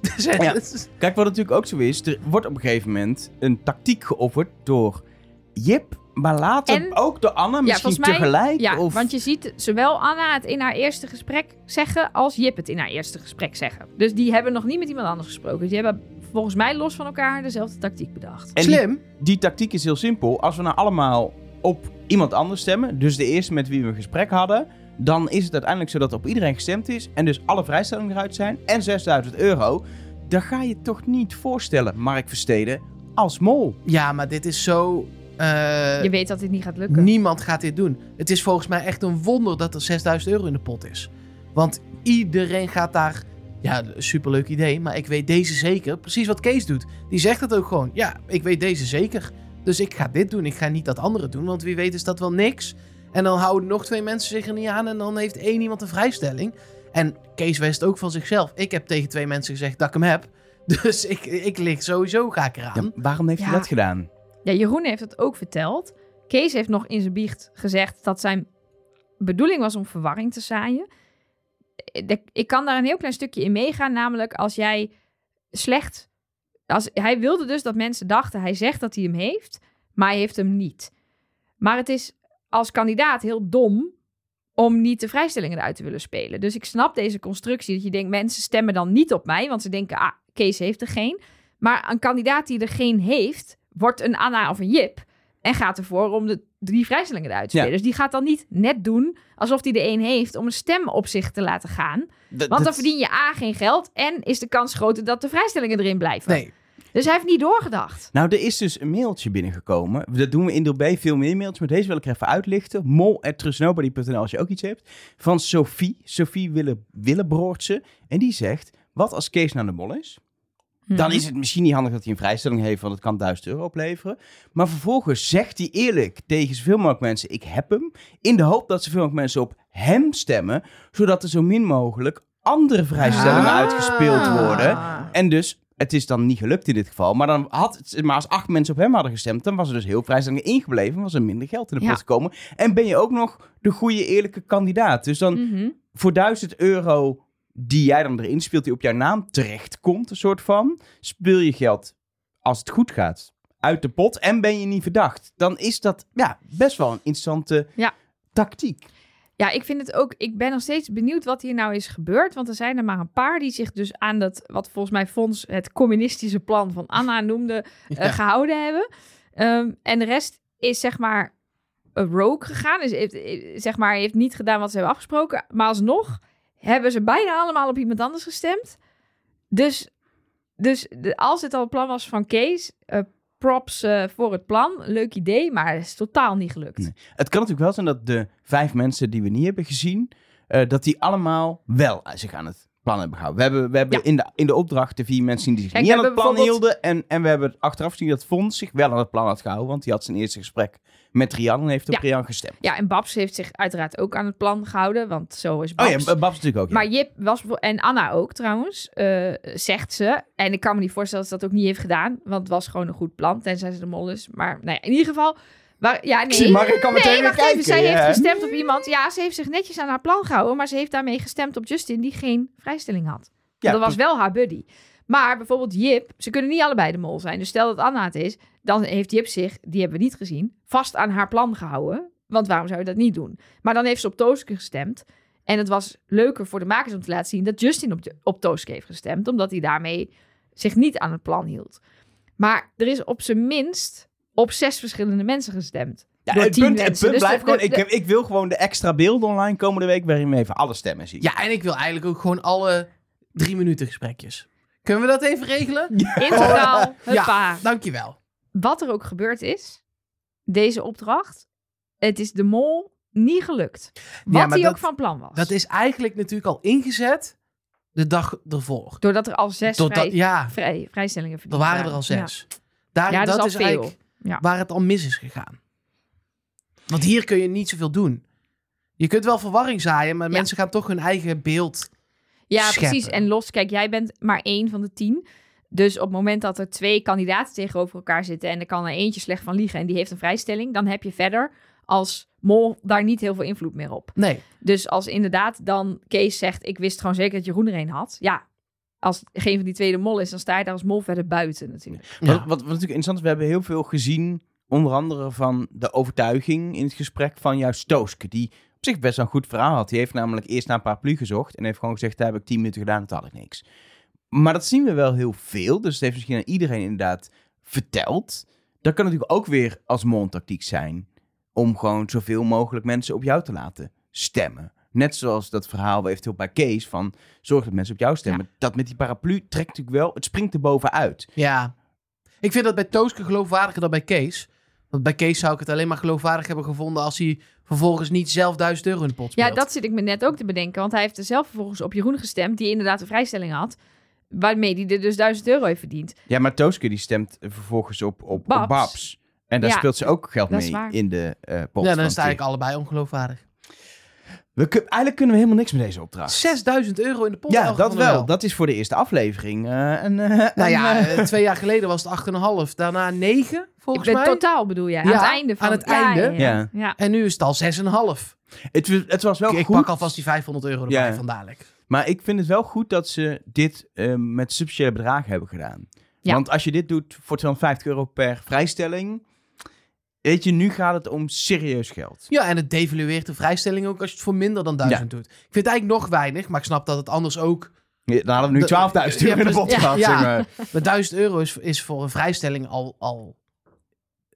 Dus, Ja. Kijk, wat natuurlijk ook zo is, er wordt op een gegeven moment een tactiek geofferd door Jip, maar later En- ook door Anna, misschien mij- tegelijk. Ja, of... want je ziet zowel Anna het in haar eerste gesprek zeggen... als Jip het in haar eerste gesprek zeggen. Dus die hebben nog niet met iemand anders gesproken. Die hebben volgens mij los van elkaar dezelfde tactiek bedacht. En die, Slim. die tactiek is heel simpel. Als we nou allemaal op iemand anders stemmen, dus de eerste met wie we een gesprek hadden, dan is het uiteindelijk zo dat op iedereen gestemd is en dus alle vrijstellingen eruit zijn en 6000 euro. Dan ga je toch niet voorstellen, Mark Versteden, als mol. Ja, maar dit is zo... eh, Je weet dat dit niet gaat lukken. Niemand gaat dit doen. Het is volgens mij echt een wonder dat er 6000 euro in de pot is. Want iedereen gaat daar... Ja, superleuk idee, maar ik weet deze zeker. Precies wat Kees doet. Die zegt het ook gewoon. Ja, ik weet deze zeker. Dus ik ga dit doen. Ik ga niet dat andere doen, want wie weet is dat wel niks. En dan houden nog twee mensen zich er niet aan en dan heeft één iemand een vrijstelling. En Kees wist ook van zichzelf. Ik heb tegen twee mensen gezegd dat ik hem heb. Dus ik, ik lig sowieso, ga ik eraan. Ja, waarom heeft hij Ja. dat gedaan? Ja, Jeroen heeft het ook verteld. Kees heeft nog in zijn biecht gezegd dat zijn bedoeling was om verwarring te zaaien. De- Ik kan daar een heel klein stukje in meegaan, namelijk als jij slecht... Als, hij wilde dus dat mensen dachten, hij zegt dat hij hem heeft, maar hij heeft hem niet. Maar het is als kandidaat heel dom om niet de vrijstellingen eruit te willen spelen. Dus ik snap deze constructie dat je denkt, mensen stemmen dan niet op mij, want ze denken, ah, Kees heeft er geen. Maar een kandidaat die er geen heeft, wordt een Anna of een Jip en gaat ervoor om de drie vrijstellingen eruit te Ja. spelen. Dus die gaat dan niet net doen alsof hij er één heeft om een stem op zich te laten gaan. Want dan verdien je A geen geld en is de kans groter dat de vrijstellingen erin blijven. Nee. Dus hij heeft niet doorgedacht. Nou, er is dus een mailtje binnengekomen. Dat doen we in deel B veel meer mailtjes, maar deze wil ik er even uitlichten. mol.trustnobody.nl als je ook iets hebt. Van Sophie, Sophie Wille, Willebroortse. En die zegt, wat als Kees naar de mol is? Dan is het misschien niet handig dat hij een vrijstelling heeft, want het kan 1000 euro opleveren. Maar vervolgens zegt hij eerlijk tegen zoveel mogelijk mensen: Ik heb hem. In de hoop dat zoveel mogelijk mensen op hem stemmen, zodat er zo min mogelijk andere vrijstellingen Ah. uitgespeeld worden. En dus, het is dan niet gelukt in dit geval. Maar, dan had maar als acht mensen op hem hadden gestemd, dan was er dus heel vrijstellingen ingebleven. Was er minder geld in de pot gekomen. En ben je ook nog de goede, eerlijke kandidaat. Dus dan Mhm. voor 1000 euro die jij dan erin speelt, die op jouw naam terechtkomt, een soort van, speel je geld, als het goed gaat, uit de pot en ben je niet verdacht. Dan is dat ja, best wel een interessante Ja. tactiek. Ja, ik vind het ook. Ik ben nog steeds benieuwd wat hier nou is gebeurd. Want er zijn er maar een paar die zich dus aan dat, wat volgens mij Fons het communistische plan van Anna noemde, eh, gehouden hebben. Ehm, en de rest is zeg maar een rogue gegaan. Dus heeft, eh, zeg maar, heeft niet gedaan wat ze hebben afgesproken. Maar alsnog hebben ze bijna allemaal op iemand anders gestemd. Dus, dus als het al het plan was van Kees, eh, props eh, voor het plan. Leuk idee, maar het is totaal niet gelukt. Het kan natuurlijk wel zijn dat de vijf mensen die we niet hebben gezien, eh, dat die allemaal wel zich aan het plan hebben gehouden. We hebben, we hebben Ja. in, de, in de opdracht de vier mensen die zich Kijk, niet aan het plan bijvoorbeeld- hielden. En, en we hebben achteraf gezien dat Fons zich wel aan het plan had gehouden, want die had zijn eerste gesprek met Rian en heeft op Ja. Rian gestemd. Ja, en Babs heeft zich uiteraard ook aan het plan gehouden, want zo is Oh Babs. ja, Babs natuurlijk ook. ja. Maar Jip was, en Anna ook trouwens, eh, zegt ze. En ik kan me niet voorstellen dat ze dat ook niet heeft gedaan, want het was gewoon een goed plan, tenzij ze de mol is. Maar nou ja, in ieder geval... Maar, ja, nee. ik kan meteen Nee, wacht even. kijken. Zij heeft gestemd op iemand. Ja, ze heeft zich netjes aan haar plan gehouden. Maar ze heeft daarmee gestemd op Justin, die geen vrijstelling had. Ja, dat was wel haar buddy. Maar bijvoorbeeld Jip, ze kunnen niet allebei de mol zijn. Dus stel dat Anna het is, dan heeft Jip zich, die hebben we niet gezien, vast aan haar plan gehouden. Want waarom zou je dat niet doen? Maar dan heeft ze op Tooske gestemd. En het was leuker voor de makers om te laten zien dat Justin op, op Tooske heeft gestemd. Omdat hij daarmee zich niet aan het plan hield. Maar er is op zijn minst op zes verschillende mensen gestemd. Ja, door het punt, het mensen. punt Dus blijft gewoon, de- ik, heb, ik wil gewoon de extra beelden online komende week waarin we even alle stemmen zien. Ja, en ik wil eigenlijk ook gewoon alle drie minuten gesprekjes. Kunnen we dat even regelen? Integraal, huppa. Ja, dankjewel. wat er ook gebeurd is, deze opdracht, het is de mol niet gelukt. Wat hij dat- ook van plan was. Dat is eigenlijk natuurlijk al ingezet de dag ervoor. Doordat er al zes vrij, ja, vrij- vrijstellingen er verdiend waren er al zes. Daar, Ja, dat dat is is al veel. Ja. waar het al mis is gegaan. Want hier kun je niet zoveel doen. Je kunt wel verwarring zaaien, maar Ja. mensen gaan toch hun eigen beeld. Ja, scheppen. precies. En los, kijk, jij bent maar één van de tien. Dus op het moment dat er twee kandidaten tegenover elkaar zitten en er kan er eentje slecht van liegen en die heeft een vrijstelling, dan heb je verder als mol daar niet heel veel invloed meer op. Nee. Dus als inderdaad dan Kees zegt, ik wist gewoon zeker dat Jeroen er een had. Ja, als geen van die tweede mol is, dan sta je daar als mol verder buiten natuurlijk. Wat, wat, wat natuurlijk interessant is, we hebben heel veel gezien, onder andere van de overtuiging in het gesprek van juist Tooske, die op zich best wel een goed verhaal had. Die heeft namelijk eerst naar een paraplu gezocht en heeft gewoon gezegd, daar heb ik tien minuten gedaan toen had ik niks. Maar dat zien we wel heel veel, dus het heeft misschien aan iedereen inderdaad verteld. Dat kan natuurlijk ook weer als mondtactiek zijn, om gewoon zoveel mogelijk mensen op jou te laten stemmen. Net zoals dat verhaal eventueel bij Kees van zorg dat mensen op jou stemmen. Dat met die paraplu trekt natuurlijk wel, het springt er bovenuit. Ja. Ik vind dat bij Tooske geloofwaardiger dan bij Kees. Want bij Kees zou ik het alleen maar geloofwaardig hebben gevonden als hij vervolgens niet zelf 1000 euro in de pot speelt. Ja, dat zit ik me net ook te bedenken. Want hij heeft er zelf vervolgens op Jeroen gestemd, die inderdaad een vrijstelling had. Waarmee hij er dus 1000 euro heeft verdiend. Ja, maar Tooske die stemt vervolgens op, op, op Babs. Babs. En daar Ja, speelt ze ook geld is mee in de eh pot. Ja, dan sta Tim. ik allebei ongeloofwaardig. We kun- eigenlijk kunnen we helemaal niks met deze opdracht. 6000 euro in de pot. ja, dat wel. Dat is voor de eerste aflevering. eh een, eh, Nou ja, eh, twee jaar geleden was het 8,5. Daarna 9, volgens Ik ben mij. totaal bedoel jij. Aan het einde van aan het ja, einde. Ja, ja. En nu is het al 6,5. het, het was wel Ik, ik goed. pak alvast die 500 euro erbij Ja. van dadelijk. Maar ik vind het wel goed dat ze dit met substantiële bedragen hebben gedaan. Ja. Want als je dit doet voor 250 euro per vrijstelling... weet je, nu gaat het om serieus geld. Ja, en het devalueert de vrijstelling ook als je het voor minder dan 1000 doet. Ik vind het eigenlijk nog weinig, maar ik snap dat het anders ook... Ja, Dan hadden we nu De- 12.000 euro in de pot gehad. ja. maar. Maar 1000 euro is, is voor een vrijstelling al, al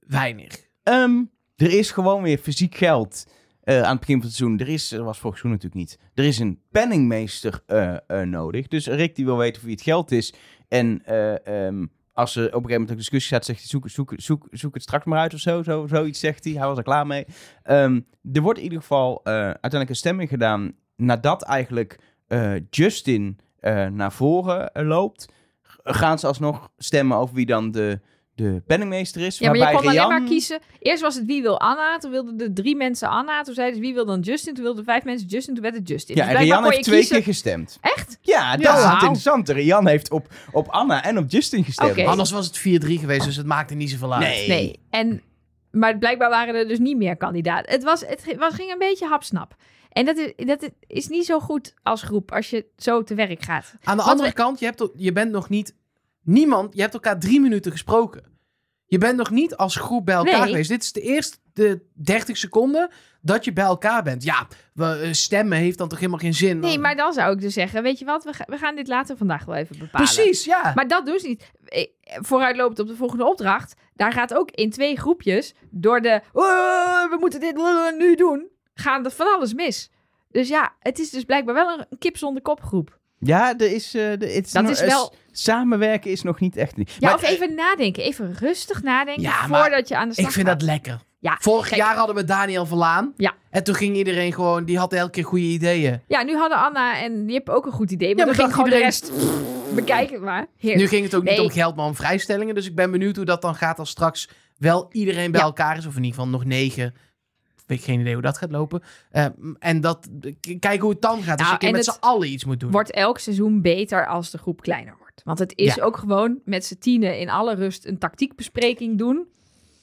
weinig. Ehm, er is gewoon weer fysiek geld eh, aan het begin van het seizoen. Er, is, er was vorig seizoen natuurlijk niet. Er is een penningmeester eh, eh, nodig. Dus Rick die wil weten wie het geld is. En eh, ehm, als er op een gegeven moment een discussie staat, zegt hij zoek, zoek, zoek, zoek het straks maar uit of zo. zo zoiets zegt hij. Hij was er klaar mee. Ehm, er wordt in ieder geval eh, uiteindelijk een stemming gedaan nadat eigenlijk eh, Justin eh, naar voren loopt. Gaan ze alsnog stemmen over wie dan de, de penningmeester is. Ja, maar je kon alleen maar kiezen. Eerst was het wie wil Anna. Toen wilden de drie mensen Anna. Toen zeiden ze wie wil dan Justin. Toen wilden vijf mensen Justin. Toen werd het Justin. Ja, Dus Rian heeft twee kiezen- keer gestemd. Echt? Ja, dat Ja. is het Wauw. interessante. Rian heeft op, op Anna en op Justin gestemd. Oké. Anders was het 4-3 geweest, dus het maakte niet zoveel uit. Nee. Nee. En, maar blijkbaar waren er dus niet meer kandidaten. Het, was, het was, ging een beetje hapsnap. En dat is, dat is niet zo goed als groep als je zo te werk gaat. Aan de Want andere we- kant, je, hebt, toch- je bent nog niet... Niemand, je hebt elkaar drie minuten gesproken. Je bent nog niet als groep bij elkaar Nee. geweest. Dit is de eerste de 30 seconden dat je bij elkaar bent. Ja, we, eh, stemmen heeft dan toch helemaal geen zin? Nee, maar dan zou ik dus zeggen, weet je wat, we, ga- we gaan dit later vandaag wel even bepalen. Precies, ja. Maar dat doen ze niet. Eh, Vooruitlopend op de volgende opdracht. Daar gaat ook in twee groepjes door de... "Oh, we moeten dit eh, nu doen. Gaan er van alles mis. Dus ja, het is dus blijkbaar wel een kip zonder kop groep. Ja, er is, eh, de, het is Dat is wel- Samenwerken is nog niet echt... Ja, Maar- of even nadenken. Even rustig nadenken Ja, voordat je aan de slag Ik vind gaat. dat lekker. Ja, Vorig kijk, jaar hadden we Daniel Verlaan. Ja. En toen ging iedereen gewoon, die had elke keer goede ideeën. Ja, nu hadden Anna en hebben ook een goed idee. Maar Ja, dan maar ging gewoon de rest... Bekijk het maar. Heerlijk. Nu ging het ook niet om geld, maar om vrijstellingen. Dus ik ben benieuwd hoe dat dan gaat als straks wel iedereen bij Ja. elkaar is. Of in ieder geval nog negen. Ik heb geen idee hoe dat gaat lopen. Eh, en dat, k- kijken hoe het dan gaat. Nou, je met z'n allen iets moet doen. wordt elk seizoen beter als de groep kleiner wordt. Want het is Ja. ook gewoon met z'n tienen in alle rust een tactiekbespreking doen.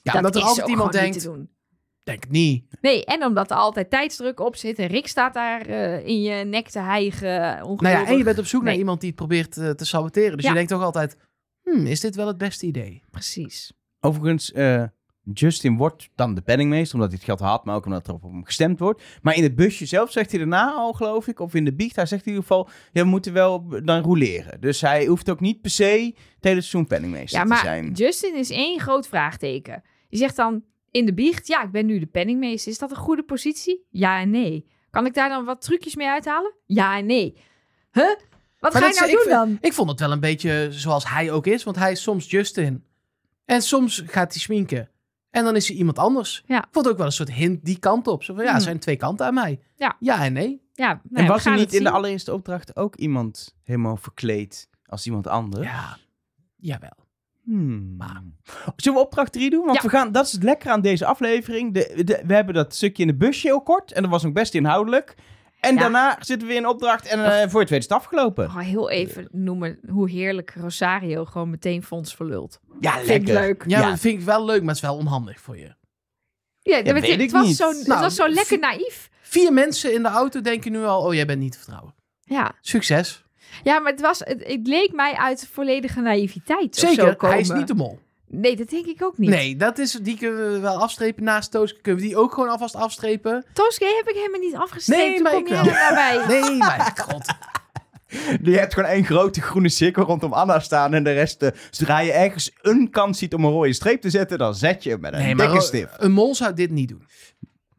ja, dat omdat er is altijd ook iemand denkt, te doen. denk het niet. Nee, en omdat er altijd tijdsdruk op zit. En Rick staat daar eh, in je nek te hijgen. Nou ja, en je bent op zoek naar iemand die het probeert eh, te saboteren. Dus Ja. je denkt toch altijd, hmm, is dit wel het beste idee? Precies. Overigens, eh, Justin wordt dan de penningmeester, omdat hij het geld had, maar ook omdat er op hem gestemd wordt. Maar in het busje zelf zegt hij daarna al, geloof ik, of in de biecht, hij zegt in ieder geval, ja, we moeten wel dan roleren. Dus hij hoeft ook niet per se het hele seizoen penningmeester Ja, te maar zijn. Justin is één groot vraagteken. Je zegt dan in de biecht, ja, ik ben nu de penningmeester. Is dat een goede positie? Ja en nee. Kan ik daar dan wat trucjes mee uithalen? Ja en nee. Huh? Wat Maar ga je nou ik doen dan? Ik vond het wel een beetje zoals hij ook is. Want hij is soms Justin. En soms gaat hij sminken. En dan is hij iemand anders. Ja. Ik vond ook wel een soort hint die kant op. Zo van, ja, er Hmm. zijn twee kanten aan mij. Ja. Ja en nee. Ja, nou en was er niet in de allereerste opdracht ook iemand helemaal verkleed als iemand anders? Ja, jawel. Hmm. Zullen we opdracht 3 doen? Want Ja. we gaan, dat is het lekker aan deze aflevering. De, de- we hebben dat stukje in de busje heel kort. En dat was ook best inhoudelijk. En Ja. daarna zitten we weer in opdracht. En eh, voor het weet is het afgelopen. Oh, heel even noemen hoe heerlijk Rosario gewoon meteen fonds verlult. Ja, Vind lekker. ik leuk. Ja, Ja. dat vind ik wel leuk, maar het is wel onhandig voor je. Ja, Ja, het, weet het ik was niet. zo, het Nou, was zo lekker naïef. Vier mensen in de auto denken nu al, oh, jij bent niet te vertrouwen. Ja. Succes. ja, maar het, was, het, het leek mij uit volledige naïviteit of zo Zeker, komen. hij is niet de mol. Nee, dat denk ik ook niet. Nee, dat is, die kunnen we wel afstrepen. Naast Tooske kunnen we die ook gewoon alvast afstrepen. Toske heb ik helemaal niet afgestreept. Nee, maar kom ik wel. er nou bij? Nee, mijn god. Je hebt gewoon één grote groene cirkel rondom Anna staan. En de rest, eh, zodra je ergens een kans ziet om een rode streep te zetten, dan zet je hem met een Nee, dikke een mol zou dit niet doen.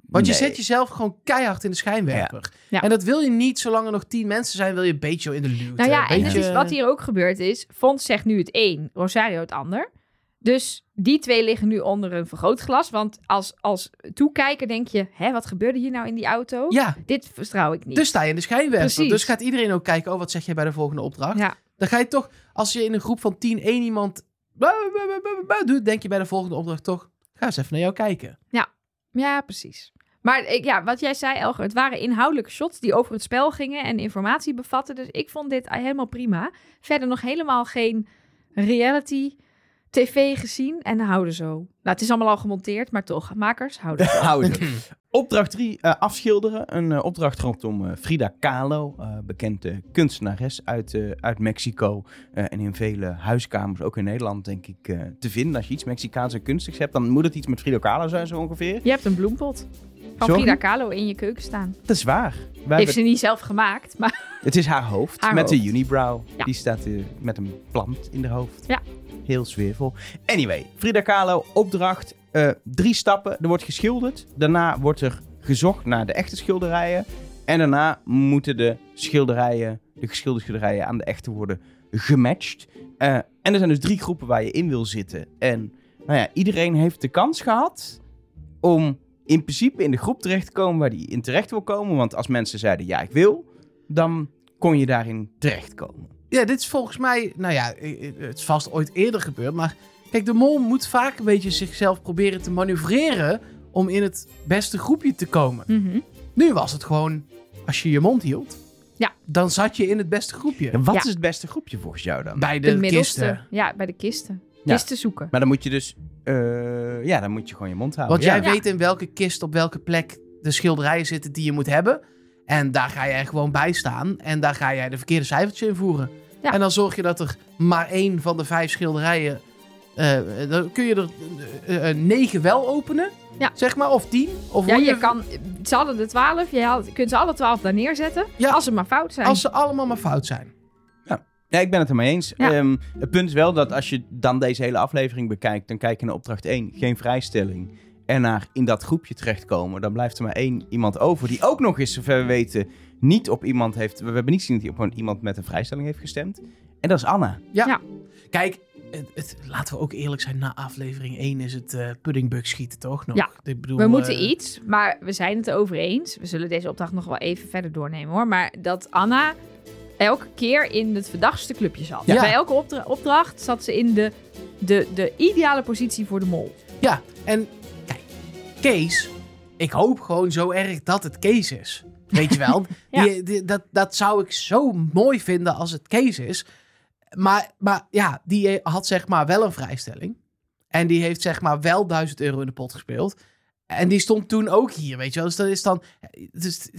Want je zet jezelf gewoon keihard in de schijnwerper. Ja. En dat wil je niet, zolang er nog tien mensen zijn, wil je een beetje in de luwte. Nou ja, en is wat hier ook gebeurd is. Fons zegt nu het een, Rosario het ander. Dus die twee liggen nu onder een vergrootglas. Want als, als toekijker denk je, hè, wat gebeurde hier nou in die auto? Ja, Dit vertrouw ik niet. dus sta je in de schijnwerper. Dus gaat iedereen ook kijken, oh, wat zeg jij bij de volgende opdracht? ja. Dan ga je toch, als je in een groep van tien één iemand doet, denk je bij de volgende opdracht toch, ga eens even naar jou kijken. ja, precies. Maar ik, ja, wat jij zei, Elger, het waren inhoudelijke shots die over het spel gingen en informatie bevatten. Dus ik vond dit helemaal prima. Verder nog helemaal geen reality tv gezien en houden zo. Nou, het is allemaal al gemonteerd, maar toch, makers houden zo. Houden. Opdracht 3, afschilderen. Een eh, opdracht rondom eh, Frida Kahlo, eh, bekende kunstenares uit, eh, uit Mexico. eh, en in vele huiskamers, ook in Nederland, denk ik, eh, te vinden. Als je iets Mexicaans en kunstigs hebt, dan moet het iets met Frida Kahlo zijn, zo ongeveer. Je hebt een bloempot van Sorry? Frida Kahlo in je keuken staan. Dat is waar. Wij Heeft hebben- ze niet zelf gemaakt, maar Het is haar hoofd, Haar met de unibrow. Ja. Die staat eh, met een plant in de hoofd. Ja. Heel sfeervol. Anyway, Frida Kahlo, opdracht. eh, drie stappen. Er wordt geschilderd. Daarna wordt er gezocht naar de echte schilderijen. En daarna moeten de schilderijen, de geschilderde schilderijen aan de echte worden gematcht. Eh, en er zijn dus drie groepen waar je in wil zitten. En nou ja, iedereen heeft de kans gehad om in principe in de groep terecht te komen waar die in terecht wil komen. Want als mensen zeiden ja, ik wil, dan kon je daarin terechtkomen. Ja, dit is volgens mij, nou ja, het is vast ooit eerder gebeurd, maar kijk, de mol moet vaak een beetje zichzelf proberen te manoeuvreren om in het beste groepje te komen. Mhm. Nu was het gewoon, als je je mond hield, Ja. dan zat je in het beste groepje. En wat Ja. is het beste groepje volgens jou dan? Bij de, kisten. Ja, bij de kisten. Ja. Kisten zoeken. Maar dan moet je dus, eh, ja, dan moet je gewoon je mond houden. Want jij Ja. weet in welke kist op welke plek de schilderijen zitten die je moet hebben. En daar ga jij gewoon bij staan. En daar ga jij de verkeerde cijfertjes invoeren. Ja. En dan zorg je dat er maar één van de vijf schilderijen. eh, dan kun je er eh, eh, negen wel openen. Ja. Zeg maar. Of tien. Of Ja, je kan, ze hadden de twaalf, je had- kunt ze alle twaalf daar neerzetten. Ja. Als ze maar fout zijn. Als ze allemaal maar fout zijn. Ja, ik ben het ermee eens. Ja. Ehm, het punt is wel dat als je dan deze hele aflevering bekijkt, dan kijk je naar opdracht 1, geen vrijstelling. En naar in dat groepje terechtkomen, dan blijft er maar één iemand over. Die ook nog eens, zover we weten, niet op iemand heeft. We hebben niet gezien dat hij op een- iemand met een vrijstelling heeft gestemd. En dat is Anna. Kijk, het, het- laten we ook eerlijk zijn. Na aflevering 1 is het eh puddingbug schieten, toch? Nog? Ja. Ik bedoel, we moeten eh, iets, maar we zijn het over eens. We zullen deze opdracht nog wel even verder doornemen hoor. Maar dat Anna elke keer in het verdachtste clubje zat. Ja. Bij elke opdra- opdracht zat ze in de, de, de ideale positie voor de mol. Ja, en Kees, ik hoop gewoon zo erg dat het Kees is. Weet je wel? Ja. die, die- dat, dat zou ik zo mooi vinden als het Kees is. Maar, maar ja, die had zeg maar wel een vrijstelling. En die heeft zeg maar wel 1000 euro in de pot gespeeld. En die stond toen ook hier, weet je wel. Dus dat is dan... Dus,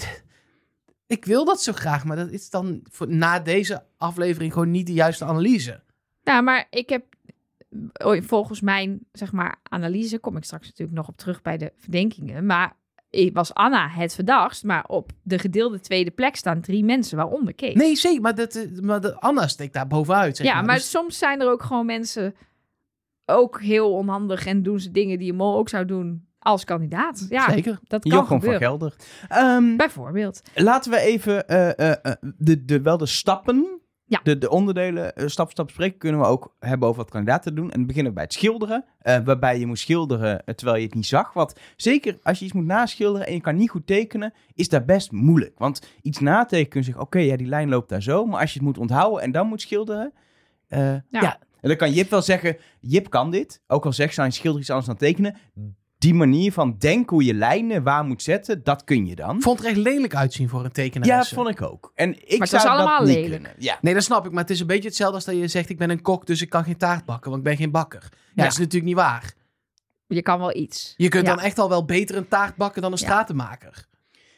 ik wil dat zo graag, maar dat is dan voor, na deze aflevering gewoon niet de juiste analyse. Ja, maar ik heb volgens mijn zeg maar, analyse, kom ik straks natuurlijk nog op terug bij de verdenkingen. Maar ik was Anna het verdachtst, maar op de gedeelde tweede plek staan drie mensen, waaronder Kees. Nee, zeker, maar, dat, eh, maar Anna steekt daar bovenuit. Zeg ja, maar, maar Dus- soms zijn er ook gewoon mensen ook heel onhandig en doen ze dingen die een mol ook zou doen als kandidaat. Ja, Zeker. dat kan Jochem van gebeuren. Gelder. Ehm, Bijvoorbeeld. laten we even eh, eh, eh, de, de, wel de stappen, Ja. de, de onderdelen, eh, stap voor stap bespreken. Kunnen we ook hebben over wat kandidaten doen. En dan beginnen we bij het schilderen. eh, waarbij je moet schilderen eh, terwijl je het niet zag. Want zeker als je iets moet naschilderen en je kan niet goed tekenen, is dat best moeilijk. Want iets natekenen kun je zeggen, oké, ja, die lijn loopt daar zo. Maar als je het moet onthouden en dan moet schilderen... eh, ja. En dan kan Jip wel zeggen, Jip kan dit. Ook al zegt ze, je schilder iets anders dan tekenen. Die manier van denken hoe je lijnen waar moet zetten, dat kun je dan. vond er echt lelijk uitzien voor een tekenaar. Ja, vond ik ook. En ik het zou was allemaal dat niet lelijk. kunnen. Ja. Nee, dat snap ik. Maar het is een beetje hetzelfde als dat je zegt... ik ben een kok, dus ik kan geen taart bakken, want ik ben geen bakker. Ja, Ja. dat is natuurlijk niet waar. Je kan wel iets. Je kunt Ja. dan echt al wel beter een taart bakken dan een Ja. stratenmaker.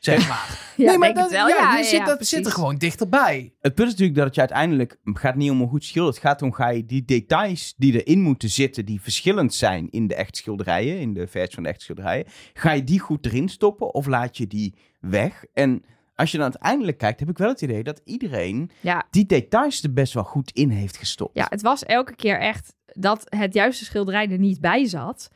Zeg maar. Ja, nee, maar denk dat, het wel. ja, Ja, je ja, zit, dat precies. zit er gewoon dichterbij. Het punt is natuurlijk dat het je uiteindelijk gaat niet om een goed schilder. Het gaat om ga je die details die erin moeten zitten, die verschillend zijn in de echte schilderijen, in de versie van de echte schilderijen, ga je die goed erin stoppen of laat je die weg? En als je dan uiteindelijk kijkt, heb ik wel het idee dat iedereen Ja, die details er best wel goed in heeft gestopt. Ja, het was elke keer echt dat het juiste schilderij er niet bij zat.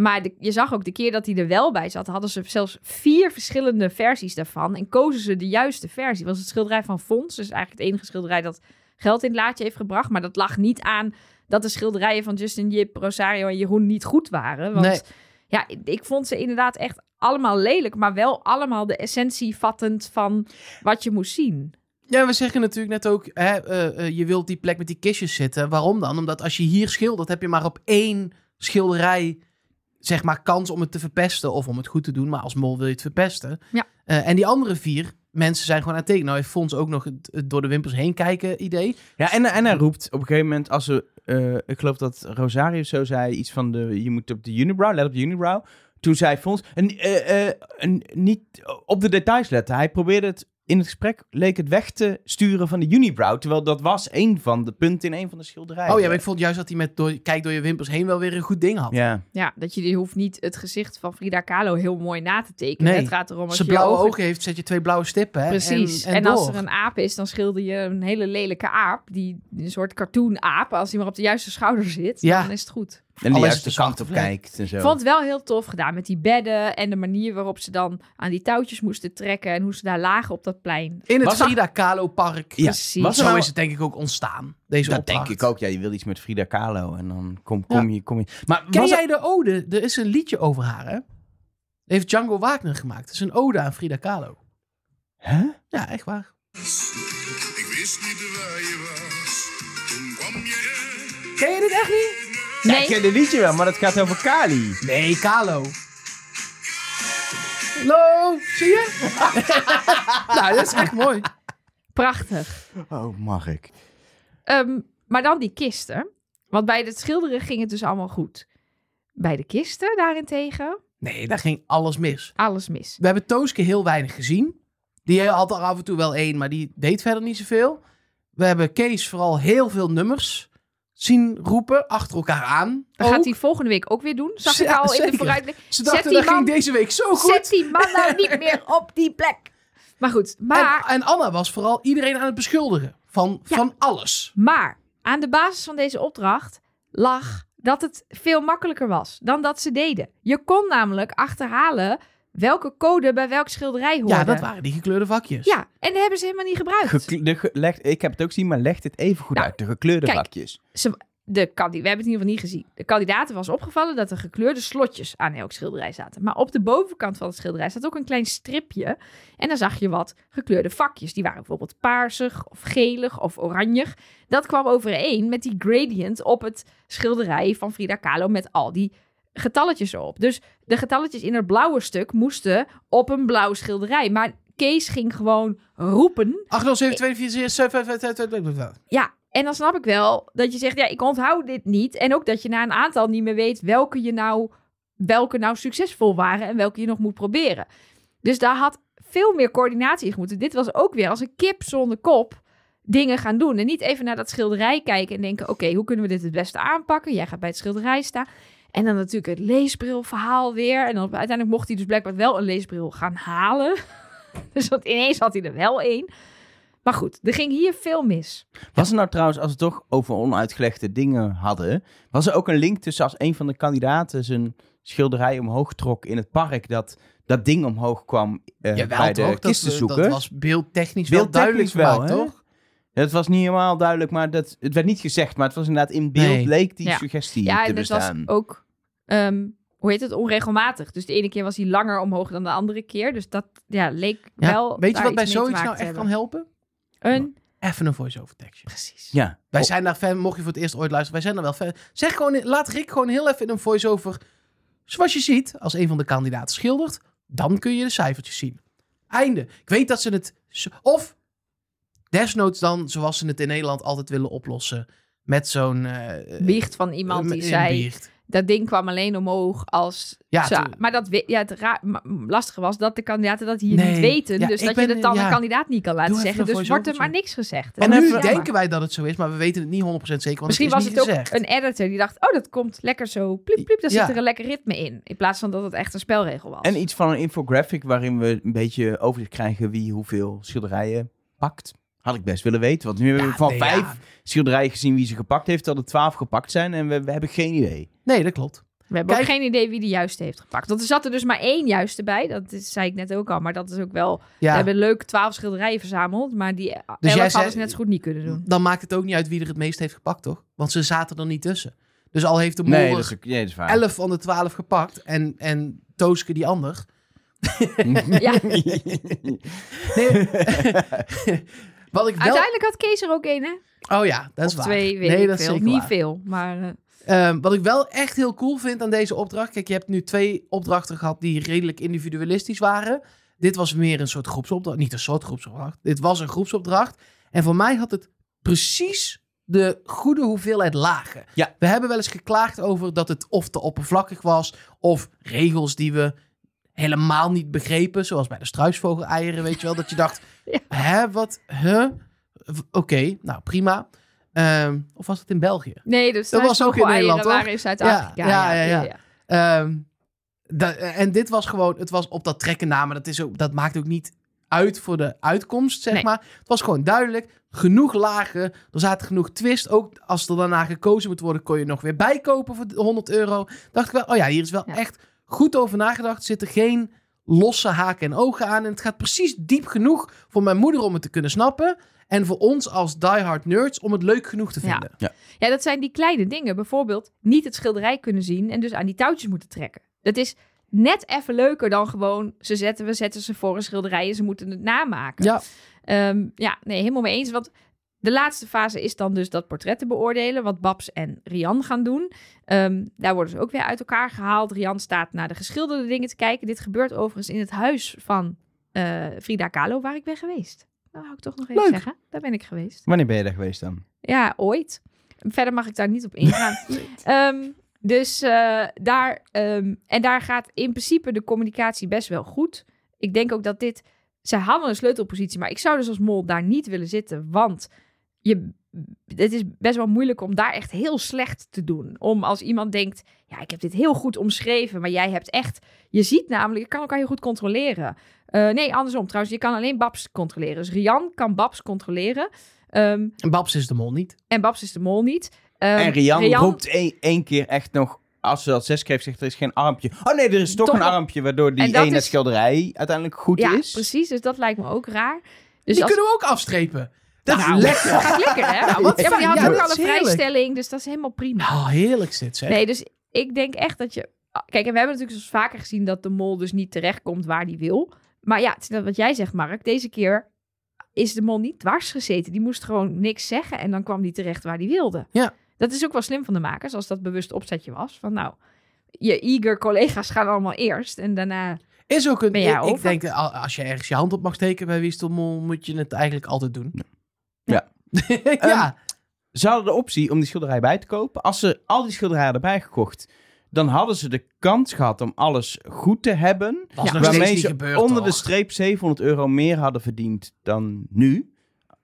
Maar de- je zag ook de keer dat hij er wel bij zat, hadden ze zelfs vier verschillende versies daarvan. En kozen ze de juiste versie. Was het schilderij van Fons, dus eigenlijk het enige schilderij dat geld in het laadje heeft gebracht. Maar dat lag niet aan dat de schilderijen van Justin Jip, Rosario en Jeroen niet goed waren. Want Nee. ja, ik vond ze inderdaad echt allemaal lelijk, maar wel allemaal de essentie vattend van wat je moest zien. Ja, we zeggen natuurlijk net ook... Hè, eh, eh, je wilt die plek met die kistjes zitten. Waarom dan? Omdat als je hier schildert... heb je maar op één schilderij... zeg maar kans om het te verpesten... of om het goed te doen. Maar als mol wil je het verpesten. Ja. Eh, en die andere vier mensen zijn gewoon aan het tekenen. Nou heeft Fons ook nog het, het door de wimpers heen kijken idee. Ja, en, en hij roept op een gegeven moment, als ze, eh, ik geloof dat Rosario zo zei, iets van de, je moet op de unibrow, let op de unibrow. toen zei Fons, en, eh, eh, en niet op de details letten. Hij probeerde het in het gesprek, leek het weg te sturen van de unibrow. Terwijl dat was een van de punten in een van de schilderijen. Oh ja, maar ik vond juist dat hij met door, kijk door je wimpers heen wel weer een goed ding had. Ja, Ja, dat je, je hoeft niet het gezicht van Frida Kahlo heel mooi na te tekenen. Nee. Het gaat erom als ze je blauwe ogen- ogen heeft, zet je twee blauwe stippen. Hè? Precies. En, En, en, als er een aap is, dan schilder je een hele lelijke aap. Die een soort cartoon aap. Als hij maar op de juiste schouder zit, Ja. dan is het goed. En de een kant op kijkt en zo. Ik vond het wel heel tof gedaan met die bedden en de manier waarop ze dan aan die touwtjes moesten trekken en hoe ze daar lagen op dat plein. In het Frida Kahlo Park. Ja, Precies. was er Zo nou- is het denk ik ook ontstaan. Deze dat opdracht. denk ik ook. Ja, je wil iets met Frida Kahlo en dan kom, kom je... Kom je. Maar Ken er- jij de ode? Er is een liedje over haar, hè? Heeft Django Wagner gemaakt. Het is een ode aan Frida Kahlo. Hè? Ja, echt waar. Ik wist niet waar je was. Toen kwam je. Ken je dit echt niet? Ja, Nee, ik ken het liedje wel, maar dat gaat over Kali. Nee, Kahlo. Hallo, zie je? nou, dat is echt mooi. prachtig. Oh, mag ik? Ehm, maar dan die kisten. Want bij het schilderen ging het dus allemaal goed. Bij de kisten daarentegen, Nee, daar ging alles mis. alles mis. We hebben Tooske heel weinig gezien. Die had er af en toe wel één, maar die deed verder niet zoveel. We hebben Kees vooral heel veel nummers zien roepen, achter elkaar aan. Dat ook. gaat hij volgende week ook weer doen. Zag ik al in de vooruitblik. Ze Zet dachten, die dat ging man- deze week zo goed. Zet die man nou niet meer op die plek. Maar goed, maar, En, en Anna was vooral iedereen aan het beschuldigen van, Ja. van alles. maar aan de basis van deze opdracht lag dat het veel makkelijker was dan dat ze deden. Je kon namelijk achterhalen welke code bij welk schilderij hoorde. Ja, dat waren die gekleurde vakjes. Ja, en dat hebben ze helemaal niet gebruikt. Gekle- de ge- leg- ik heb het ook gezien, maar legt het even goed Nou, uit. De gekleurde kijk. vakjes. Ze, de kandi- we hebben het in ieder geval niet gezien. De kandidaten was opgevallen dat er gekleurde slotjes aan elk schilderij zaten. Maar op de bovenkant van het schilderij staat ook een klein stripje. En dan zag je wat gekleurde vakjes. Die waren bijvoorbeeld paarsig of gelig of oranjig. Dat kwam overeen met die gradient op het schilderij van Frida Kahlo met al die getalletjes erop. Dus de getalletjes in het blauwe stuk moesten op een blauw schilderij. Maar Kees ging gewoon roepen 8, 0, 7, 2, 4, 6, 7, 5, 5, 5, 5, 5. ja, en dan snap ik wel dat je zegt, ja, ik onthoud dit niet. En ook dat je na een aantal niet meer weet welke je nou, welke nou succesvol waren en welke je nog moet proberen. Dus daar had veel meer coördinatie in moeten. Dit was ook weer als een kip zonder kop dingen gaan doen. En niet even naar dat schilderij kijken en denken, oké, hoe kunnen we dit het beste aanpakken? Jij gaat bij het schilderij staan. En dan natuurlijk het leesbrilverhaal weer. En dan uiteindelijk mocht hij dus blijkbaar wel een leesbril gaan halen. dus want ineens had hij er wel één. Maar goed, er ging hier veel mis. Was er nou trouwens, als we het toch over onuitgelegde dingen hadden, was er ook een link tussen als een van de kandidaten zijn schilderij omhoog trok in het park, dat dat ding omhoog kwam eh, Jawel, bij de toch? Dat, kistenzoeker? dat was beeldtechnisch wel Beeldtechnisch duidelijk wel, gemaakt, hè? toch? Het was niet helemaal duidelijk, maar dat, het werd niet gezegd, maar het was inderdaad in beeld Nee. leek die Ja. suggestie Ja, te en het was bestaan. ook, ehm, hoe heet het, onregelmatig. Dus de ene keer was hij langer omhoog dan de andere keer. Dus dat ja, leek Ja. wel Weet je wat bij zoiets nou echt kan helpen? Een, Even een voice-over tekstje. precies. Ja. Wij Oh, zijn daar fan, mocht je voor het eerst ooit luisteren, wij zijn er wel fan. Zeg gewoon, laat Rick gewoon heel even in een voice-over. Zoals je ziet, als een van de kandidaten schildert, dan kun je de cijfertjes zien. Einde. Ik weet dat ze het. Of desnoods dan, zoals ze het in Nederland altijd willen oplossen. Met zo'n. eh, Biecht van iemand eh, die zei, biecht. dat ding kwam alleen omhoog als... Ja, toen- maar dat, ja, het ra- ma- lastige was dat de kandidaten dat hier Nee. niet weten. Ja, dus dat ben- je het dan ja. een kandidaat niet kan laten zeggen. Dus wordt er maar niks gezegd. En nu jammer. denken wij dat het zo is, maar we weten het niet 100% zeker. Want Misschien het is was niet het ook een editor die dacht, oh, dat komt lekker zo pliep, pliep. Daar Ja. zit er een lekker ritme in. In plaats van dat het echt een spelregel was. En iets van een infographic waarin we een beetje overzicht krijgen wie hoeveel schilderijen pakt. Had ik best willen weten. Want nu hebben we Ja, van nee, vijf ja. schilderijen gezien wie ze gepakt heeft, dat er twaalf gepakt zijn en we, we hebben geen idee. Nee, dat klopt. We hebben Kijk- ook geen idee wie de juiste heeft gepakt. Want er zat er dus maar één juiste bij. Dat is, zei ik net ook al. Maar dat is ook wel... Ja. We hebben leuk twaalf schilderijen verzameld. Maar die elf jij hadden zei- ze net zo goed niet kunnen doen. Dan maakt het ook niet uit wie er het meest heeft gepakt, toch? Want ze zaten er niet tussen. Dus al heeft de Nee, dat is, nee, dat is waar. 11 van de 12 gepakt en, en Tooske die ander. Ja, Nee, wat ik wel... uiteindelijk had Kees er ook één, hè? Oh ja, dat is of waar. twee, weet nee, ik dat veel. Niet waar. veel, maar... eh, Ehm, wat ik wel echt heel cool vind aan deze opdracht. Kijk, je hebt nu twee opdrachten gehad die redelijk individualistisch waren. Dit was meer een soort groepsopdracht. Niet een soort groepsopdracht. Dit was een groepsopdracht. En voor mij had het precies de goede hoeveelheid lagen. Ja. We hebben wel eens geklaagd over dat het of te oppervlakkig was, of regels die we helemaal niet begrepen, zoals bij de struisvogel-eieren, weet je wel, dat je dacht, Ja. hè, wat, huh? Oké, nou prima. Ehm, of was het in België? Nee, dus Dat was ook in Nederland, toch? waren in Zuid-Afrika. Ja, ja, ja, Ehm, da- en dit was gewoon, het was op dat trekken na, maar dat, is ook, dat maakt ook niet uit voor de uitkomst, zeg Nee. maar. Het was gewoon duidelijk, genoeg lagen, er zaten genoeg twist. Ook als er daarna gekozen moet worden, kon je nog weer bijkopen voor 100 euro. Dacht ik wel, oh ja, hier is wel Ja. echt goed over nagedacht. Er zitten geen losse haken en ogen aan. En het gaat precies diep genoeg voor mijn moeder om het te kunnen snappen. En voor ons als diehard nerds om het leuk genoeg te Ja. vinden. Ja, dat zijn die kleine dingen. Bijvoorbeeld niet het schilderij kunnen zien en dus aan die touwtjes moeten trekken. Dat is net even leuker dan gewoon ze zetten, we zetten ze voor een schilderij en ze moeten het namaken. Ja. Ehm, ja, nee, helemaal mee eens. Want de laatste fase is dan dus dat portretten beoordelen, wat Babs en Rian gaan doen. Ehm, daar worden ze ook weer uit elkaar gehaald. Rian staat naar de geschilderde dingen te kijken. Dit gebeurt overigens in het huis van eh, Frida Kahlo, waar ik ben geweest. Nou, wou ik toch nog even Leuk. zeggen. Daar ben ik geweest. Wanneer ben je daar geweest dan? Ja, ooit. Verder mag ik daar niet op ingaan. Ehm, dus eh, daar, ehm, en daar gaat in principe de communicatie best wel goed. Ik denk ook dat dit, zij hadden een sleutelpositie, maar ik zou dus als mol daar niet willen zitten, want je, het is best wel moeilijk om daar echt heel slecht te doen. Om als iemand denkt, ja, ik heb dit heel goed omschreven, maar jij hebt echt, je ziet namelijk, je kan elkaar heel goed controleren. Eh, nee, andersom trouwens, je kan alleen Babs controleren. Dus Rian kan Babs controleren. Ehm, En Babs is de mol niet. en Babs is de mol niet. Ehm, en Rian, roept één, één keer echt nog... Als ze dat zes kreeg, zegt er is geen armpje. Oh nee, er is toch, Toch een armpje, waardoor die ene is- schilderij uiteindelijk goed Ja, is. precies. Dus dat lijkt me ook raar. Dus Die als... kunnen we ook afstrepen. Dat Nou, is lekker. Dat lekker, hè? Ja, maar die had ook al een heerlijk. vrijstelling, dus dat is helemaal prima. Oh, heerlijk zit zeg. Nee, dus ik denk echt dat je... Kijk, en we hebben natuurlijk dus vaker gezien dat de mol dus niet terechtkomt waar die wil. Maar ja, het is wat jij zegt, Mark. Deze keer is de mol niet dwars gezeten. Die moest gewoon niks zeggen en dan kwam die terecht waar die wilde. Ja. Dat is ook wel slim van de makers, als dat bewust opzetje was. Van nou, je eager collega's gaan allemaal eerst en daarna... Is ook een. Ik, ik denk, al- als je ergens je hand op mag steken bij Wie is de Mol, moet je het eigenlijk altijd doen. Ja. ja. Ze hadden de optie om die schilderij bij te kopen. Als ze al die schilderijen erbij gekocht, dan hadden ze de kans gehad om alles goed te hebben. Ja. waarmee ze gebeurd, onder de streep 700 euro meer hadden verdiend dan nu.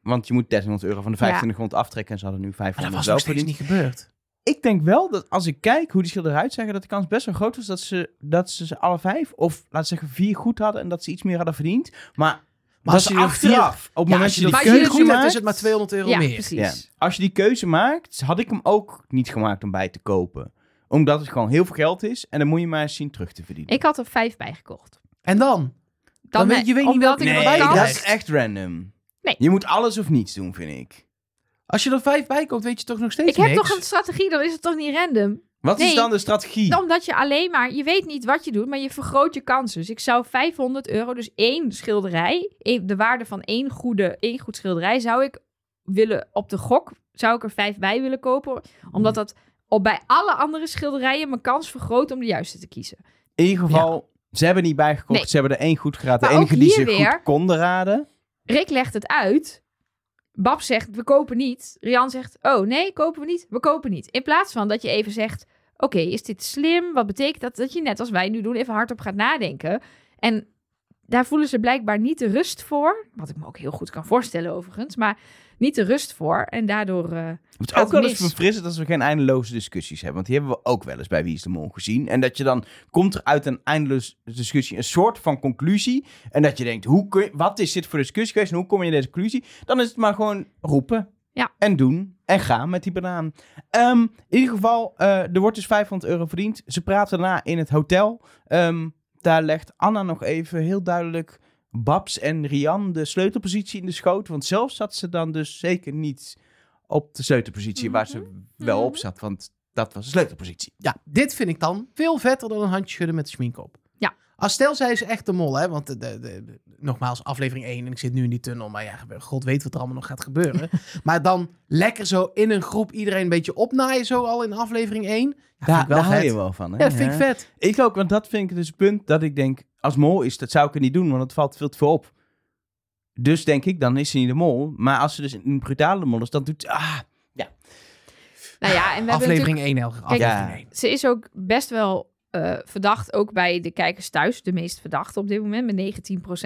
Want je moet 1300 euro van de 2500 aftrekken en ze hadden nu Maar dat 500 was nog niet gebeurd. Ik denk wel dat als ik kijk hoe die schilderijen uitzeggen, dat de kans best wel groot was dat ze, dat ze ze alle vijf, of laten we zeggen vier goed hadden en dat ze iets meer hadden verdiend. Maar, Maar als je er achteraf. Op het Ja, moment als je dat die je je keuze maakt, is het maar 200 euro ja, meer. precies. ja. Als je die keuze maakt, had ik hem ook niet gemaakt om bij te kopen. Omdat het gewoon heel veel geld is en dan moet je maar eens zien terug te verdienen. Ik had er vijf bij gekocht. En dan? Dan weet je weet niet omdat welke kans- dat is echt random. Nee. Je moet alles of niets doen, vind ik. Als je er vijf bij koopt, weet je toch nog steeds Ik heb toch een strategie, dan is het toch niet random? Wat is dan de strategie? Omdat je alleen maar, je weet niet wat je doet, maar je vergroot je kansen. Dus ik zou 500 euro, dus één schilderij, de waarde van één, goede, één goed schilderij, zou ik willen, op de gok, zou ik er vijf bij willen kopen. Omdat dat op bij alle andere schilderijen mijn kans vergroot om de juiste te kiezen. In ieder geval, ze hebben niet bijgekocht. Nee. Ze hebben er één goed geraden. De enige die ze weer- goed konden raden. Rick legt het uit. Bab zegt, we kopen niet. Rian zegt, oh nee, kopen we niet? We kopen niet. In plaats van dat je even zegt, oké, is dit slim? Wat betekent dat? Dat je net als wij nu doen even hardop gaat nadenken. En daar voelen ze blijkbaar niet de rust voor. Wat ik me ook heel goed kan voorstellen overigens. Maar niet de rust voor. En daardoor... eh, Het is ook wel eens mis. verfrissend als we geen eindeloze discussies hebben. Want die hebben we ook wel eens bij Wie is de Mol gezien. En dat je dan komt er uit een eindeloze discussie een soort van conclusie. En dat je denkt, hoe kun je, wat is dit voor discussie geweest en hoe kom je in deze conclusie? Dan is het maar gewoon roepen. Ja. En doen. En gaan met die banaan. Ehm, in ieder geval, eh, er wordt dus 500 euro verdiend. Ze praten daarna in het hotel. Ehm, daar legt Anna nog even heel duidelijk Babs en Rian de sleutelpositie in de schoot. Want zelf zat ze dan dus zeker niet op de sleutelpositie waar ze wel op zat. Want dat was de sleutelpositie. Ja, dit vind ik dan veel vetter dan een handje schudden met de schmink op. Ja. Als stel zij is echt de mol, hè? Want de, de, de- nogmaals, aflevering 1 en ik zit nu in die tunnel, maar ja, god weet wat er allemaal nog gaat gebeuren. maar dan lekker zo in een groep iedereen een beetje opnaaien, zo al in aflevering 1. Ja, vind Daar, daar hou je wel van. Hè? Ja, dat vind ik vet. Ik ook, want dat vind ik dus het punt dat ik denk, als mol is, dat zou ik er niet doen, want het valt veel te veel op. Dus denk ik, dan is ze niet de mol. Maar als ze dus een brutale mol is, dan doet ze, ah, Nou ja, en we hebben Aflevering 1, Elger. Kijk, Aflevering Ja. 1. Ze is ook best wel eh, verdacht, ook bij de kijkers thuis. De meest verdachte op dit moment, met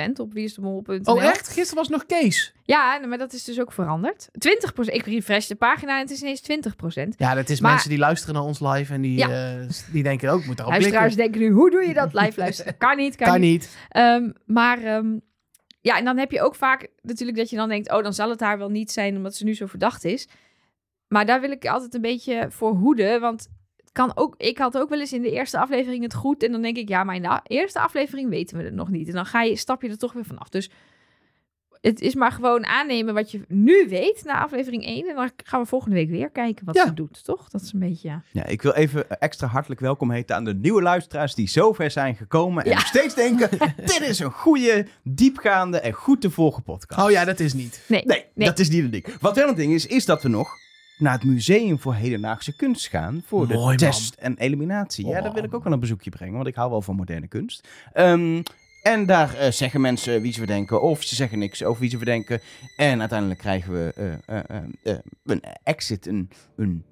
19% op wieisdemol.nl. Oh, echt? Gisteren was nog Kees. Ja, nou, maar dat is dus ook veranderd. 20%. Ik refresh de pagina en het is ineens 20%. Ja, dat is Maar- mensen die luisteren naar ons live en die, Ja. eh, die denken ook, moet erop Luisteraars denken nu, hoe doe je dat live luisteren? Kan niet, kan, Kan niet. niet. Ehm, maar ehm, ja, en dan heb je ook vaak natuurlijk dat je dan denkt... oh, dan zal het haar wel niet zijn omdat ze nu zo verdacht is. Maar daar wil ik altijd een beetje voor hoeden. Want kan ook, ik had ook wel eens in de eerste aflevering het goed... en dan denk ik, ja, maar in de eerste aflevering weten we het nog niet. En dan ga je, stap je er toch weer vanaf. Dus het is maar gewoon aannemen wat je nu weet na aflevering 1... en dan gaan we volgende week weer kijken wat Ja. ze doet, toch? Dat is een beetje... ja. Ja, ik wil even extra hartelijk welkom heten aan de nieuwe luisteraars die zover zijn gekomen en Ja. nog steeds denken, dit is een goede, diepgaande en goed te volgen podcast. Oh ja, dat is niet. Nee, Nee, nee. dat is niet een ding. Wat wel een ding is, is dat we nog naar het Museum voor Hedendaagse Kunst gaan. Voor de man. test en eliminatie. Ja, Oh. daar wil ik ook wel een bezoekje brengen, want ik hou wel van moderne kunst. Ehm, en daar eh, zeggen mensen wie ze verdenken, of ze zeggen niks over wie ze verdenken. En uiteindelijk krijgen we eh, eh, een exit, een, een,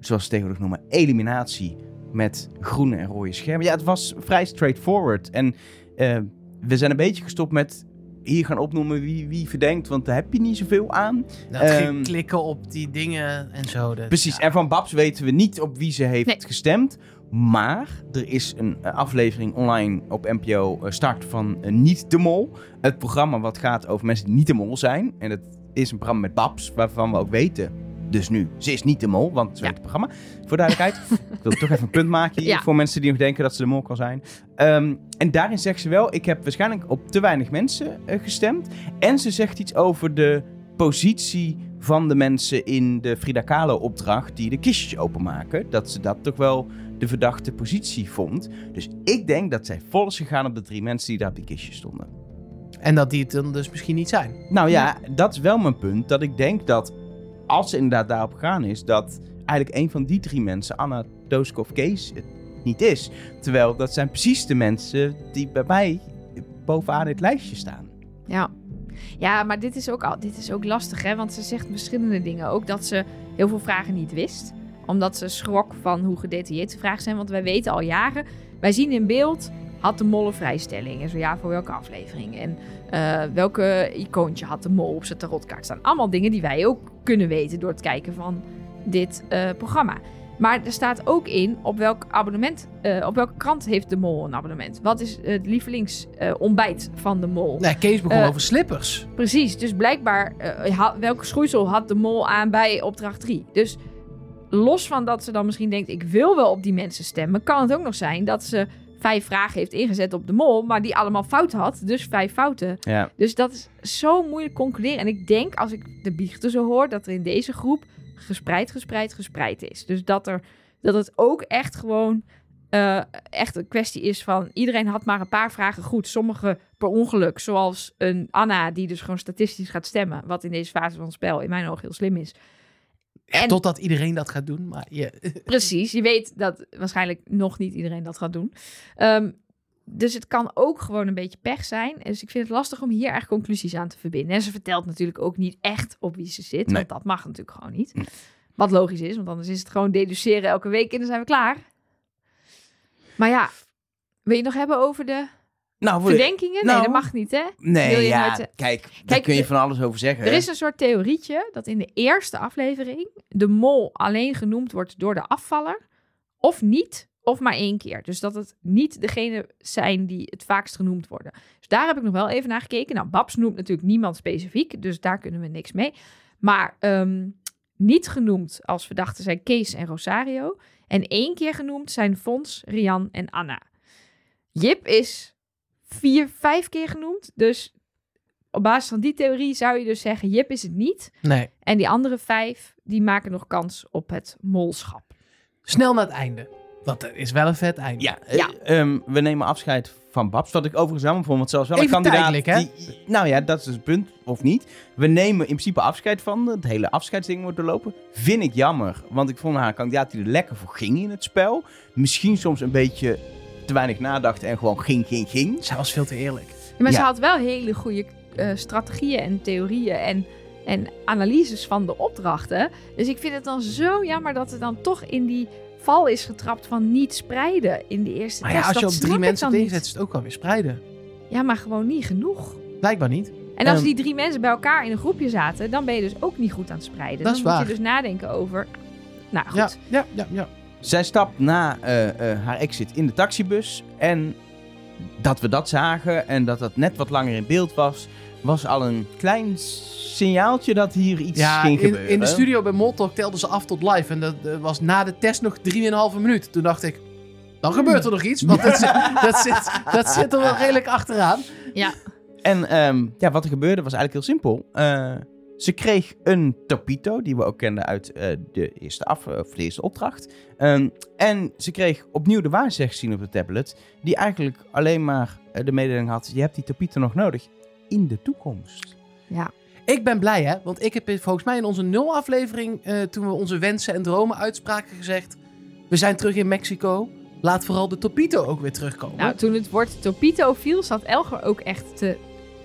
zoals ze tegenwoordig noemen, eliminatie met groene en rode schermen. Ja, het was vrij straightforward. En we zijn een beetje gestopt met hier gaan opnoemen wie, wie verdenkt, want daar heb je niet zoveel aan. Dat Ehm, klikken op die dingen en zo. Dat, Precies, ja. en van Babs weten we niet op wie ze heeft Nee. gestemd. Maar er is een eh, aflevering online op NPO eh, start van eh, Niet de Mol. Het programma wat gaat over mensen die niet de mol zijn. En het is een programma met Babs, waarvan we ook weten. Dus nu, ze is niet de mol, want ze Ja. weet het programma. Voor duidelijkheid. ik wil toch even een punt maken hier Ja. voor mensen die nog denken dat ze de mol kan zijn. Ehm, en daarin zegt ze wel, ik heb waarschijnlijk op te weinig mensen eh, gestemd. En ze zegt iets over de positie van de mensen in de Frida Kahlo opdracht die de kistjes openmaken. Dat ze dat toch wel de verdachte positie vond. Dus ik denk dat zij vol is gegaan op de drie mensen die daar op die kistjes stonden. En dat die het dan dus misschien niet zijn. Nou ja, dat is wel mijn punt. Dat ik denk dat als ze inderdaad daarop gegaan is, dat eigenlijk een van die drie mensen, Anna, Dooskov, Kees, het niet is. Terwijl dat zijn precies de mensen die bij mij bovenaan dit lijstje staan. Ja. Ja, maar dit is, ook al, dit is ook lastig, hè? Want ze zegt verschillende dingen. Ook dat ze heel veel vragen niet wist. Omdat ze schrok van hoe gedetailleerd de vragen zijn. Want wij weten al jaren, wij zien in beeld, had de mol een vrijstelling? En zo ja, voor welke aflevering? En eh, welke icoontje had de mol op zijn tarotkaart staan? Allemaal dingen die wij ook kunnen weten door het kijken van dit eh, programma. Maar er staat ook in op welk abonnement, eh, op welke krant heeft de mol een abonnement? Wat is het lievelingsontbijt van de mol? Nee, Kees begon over slippers. Precies, dus blijkbaar welke schoeisel had de mol aan bij opdracht 3. Dus los van dat ze dan misschien denkt, ik wil wel op die mensen stemmen, kan het ook nog zijn dat ze vijf vragen heeft ingezet op de mol, maar die allemaal fout had, dus vijf fouten. Ja, Dus dat is zo moeilijk concluderen. En ik denk, als ik de biechten zo hoor, dat er in deze groep gespreid, gespreid, gespreid is. Dus dat, er, dat het ook echt gewoon eh, echt een kwestie is van... iedereen had maar een paar vragen goed. Sommige per ongeluk, zoals een Anna... die dus gewoon statistisch gaat stemmen. Wat in deze fase van het spel in mijn ogen heel slim is. En Totdat iedereen dat gaat doen. Maar je, precies, je weet dat waarschijnlijk nog niet iedereen dat gaat doen. Ehm, dus het kan ook gewoon een beetje pech zijn. Dus ik vind het lastig om hier echt conclusies aan te verbinden. En ze vertelt natuurlijk ook niet echt op wie ze zit. Nee. Want dat mag natuurlijk gewoon niet. Nee. Wat logisch is, want anders is het gewoon deduceren elke week en dan zijn we klaar. Maar ja, wil je nog hebben over de nou, verdenkingen? Nee, nou, dat mag niet, hè? wil Nee, je ja, nooit, eh, kijk, daar Kijk, kun je de- van alles over zeggen. Er is een soort theorietje dat in de eerste aflevering de mol alleen genoemd wordt door de afvaller. Of niet, of maar één keer. Dus dat het niet degene zijn die het vaakst genoemd worden. Dus daar heb ik nog wel even naar gekeken. Nou, Babs noemt natuurlijk niemand specifiek, dus daar kunnen we niks mee. Maar ehm, niet genoemd als verdachten zijn Kees en Rosario. En één keer genoemd zijn Fons, Rian en Anna. Jip is vier, vijf keer genoemd. Dus op basis van die theorie zou je dus zeggen: Jip is het niet. nee. En die andere vijf, die maken nog kans op het molschap. Snel naar het einde. Want dat is wel een vet einde. Ja, Ja. eh, ehm, we nemen afscheid van Babs. Wat ik overigens jammer vond, want zelfs wel een Even kandidaat... tijdelijk, hè? Die, nou ja, dat is dus het punt, of niet. We nemen in principe afscheid van. Het hele afscheidsding wordt doorlopen. Vind ik jammer, want ik vond haar een kandidaat die er lekker voor ging in het spel. Misschien soms een beetje te weinig nadacht en gewoon ging, ging, ging. Zij was veel te eerlijk. Ja, maar ze had wel hele goede eh, strategieën en theorieën. En, en analyses van de opdrachten. Dus ik vind het dan zo jammer dat er dan toch in die val is getrapt van niet spreiden in de eerste Maar ja, test. als je op drie mensen tegenzet, is het ook alweer spreiden. Ja, maar gewoon niet genoeg. Blijkbaar niet. En als Ehm, die drie mensen bij elkaar in een groepje zaten, dan ben je dus ook niet goed aan het spreiden. Dat dan is moet waar. je dus nadenken over. Nou goed. Ja, ja, ja, ja. Zij stapt na eh, eh, haar exit in de taxibus. En dat we dat zagen en dat dat net wat langer in beeld was, was al een klein signaaltje dat hier iets Ja, ging in, gebeuren. in de studio bij Moltalk telden ze af tot live. En dat eh, was na de test nog 3,5 minuut. Toen dacht ik, dan gebeurt er nog iets. Want dat, zit, dat, zit, dat zit er wel redelijk achteraan. Nou, En ehm, ja, wat er gebeurde was eigenlijk heel simpel. Eh, ze kreeg een Topito, die we ook kenden uit eh, de, eerste af, of de eerste opdracht. Ehm, en ze kreeg opnieuw de waarzegger zien op de tablet, die eigenlijk alleen maar eh, de mededeling had, je hebt die Topito nog nodig in de toekomst. Ik ben blij, hè? Want ik heb volgens mij in onze nul aflevering, eh, toen we onze wensen en dromen uitspraken, gezegd: We zijn terug in Mexico. Laat vooral de Topito ook weer terugkomen. nou, toen het woord Topito viel, zat Elger ook echt te.